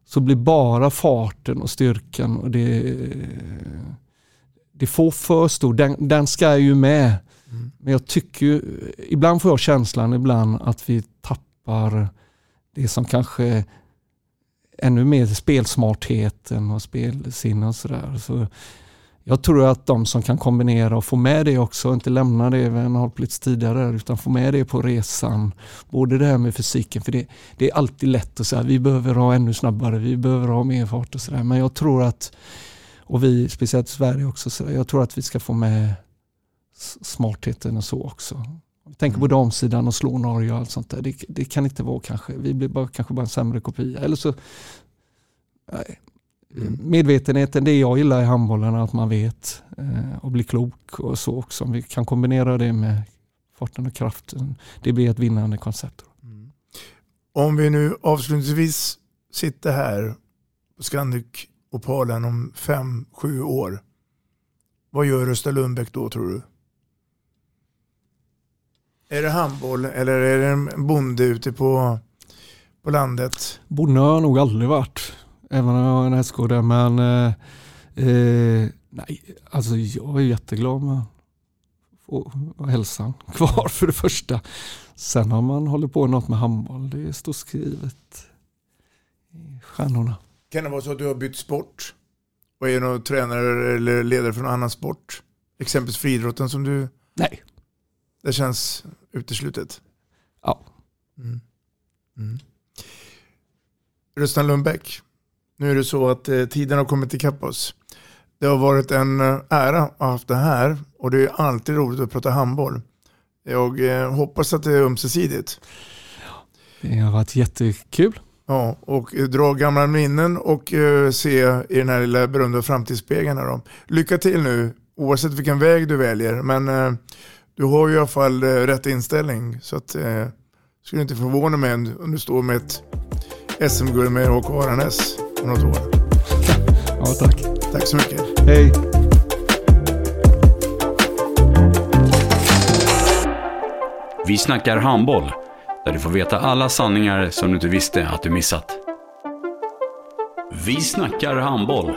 så blir bara farten och styrkan och det, det får för stor, den, den ska ju med. Mm. Men jag tycker ju, ibland får jag känslan ibland att vi tappar det som kanske ännu mer spelsmartheten och spelsinne och sådär. Så jag tror att de som kan kombinera och få med det också, inte lämna det vi har hållit lite tidigare, utan få med det på resan. Både det här med fysiken, för det, det är alltid lätt att säga att vi behöver ha ännu snabbare, vi behöver ha mer fart och sådär. Men jag tror att, och vi, speciellt i Sverige också, så jag tror att vi ska få med smartheten och så också. Jag tänker på damsidan och slå Norge och allt sånt där. Det, det, kan inte vara kanske, vi blir bara, kanske bara en sämre kopia. Eller så, nej, Mm. Medvetenheten, det jag gillar i handbollen, att man vet eh, och blir klok och så också. Om vi kan kombinera det med farten och kraften, det blir ett vinnande koncept. Mm. Om vi nu avslutningsvis sitter här på Scandic Opalen om fem, sju år. Vad gör Östa Lundbäck då tror du? Är det handboll eller är det en bonde ute på, på landet? Bonde har jag nog aldrig varit. Även om jag har en hästgård Men eh, eh, nej, alltså jag är jätteglad med få hälsan [LAUGHS] kvar för det första. Sen har man hållit på något med handboll. Det står skrivet i stjärnorna. Kan det vara så att du har bytt sport? Och är någon tränare eller ledare för någon annan sport? Exempelvis friidrotten som du... Nej. Det känns uteslutet? Ja. Mm. Mm. Rustan Lundbäck, nu är det så att eh, tiden har kommit ikapp oss. Det har varit en eh, ära att ha haft det här och det är alltid roligt att prata handboll. Jag eh, hoppas att det är ömsesidigt. Det har varit jättekul. Ja, och dra gamla minnen och uh, se i den här lilla berömda framtidsspegeln. Då. Lycka till nu, oavsett vilken väg du väljer. Men uh, du har ju i alla fall uh, rätt inställning. Så att, uh, skulle inte förvåna mig om du står med ett SM-guld med HK Aranäs om något år. Ja, tack. Tack så mycket. Hej. Vi snackar handboll, där du får veta alla sanningar som du inte visste att du missat. Vi snackar handboll.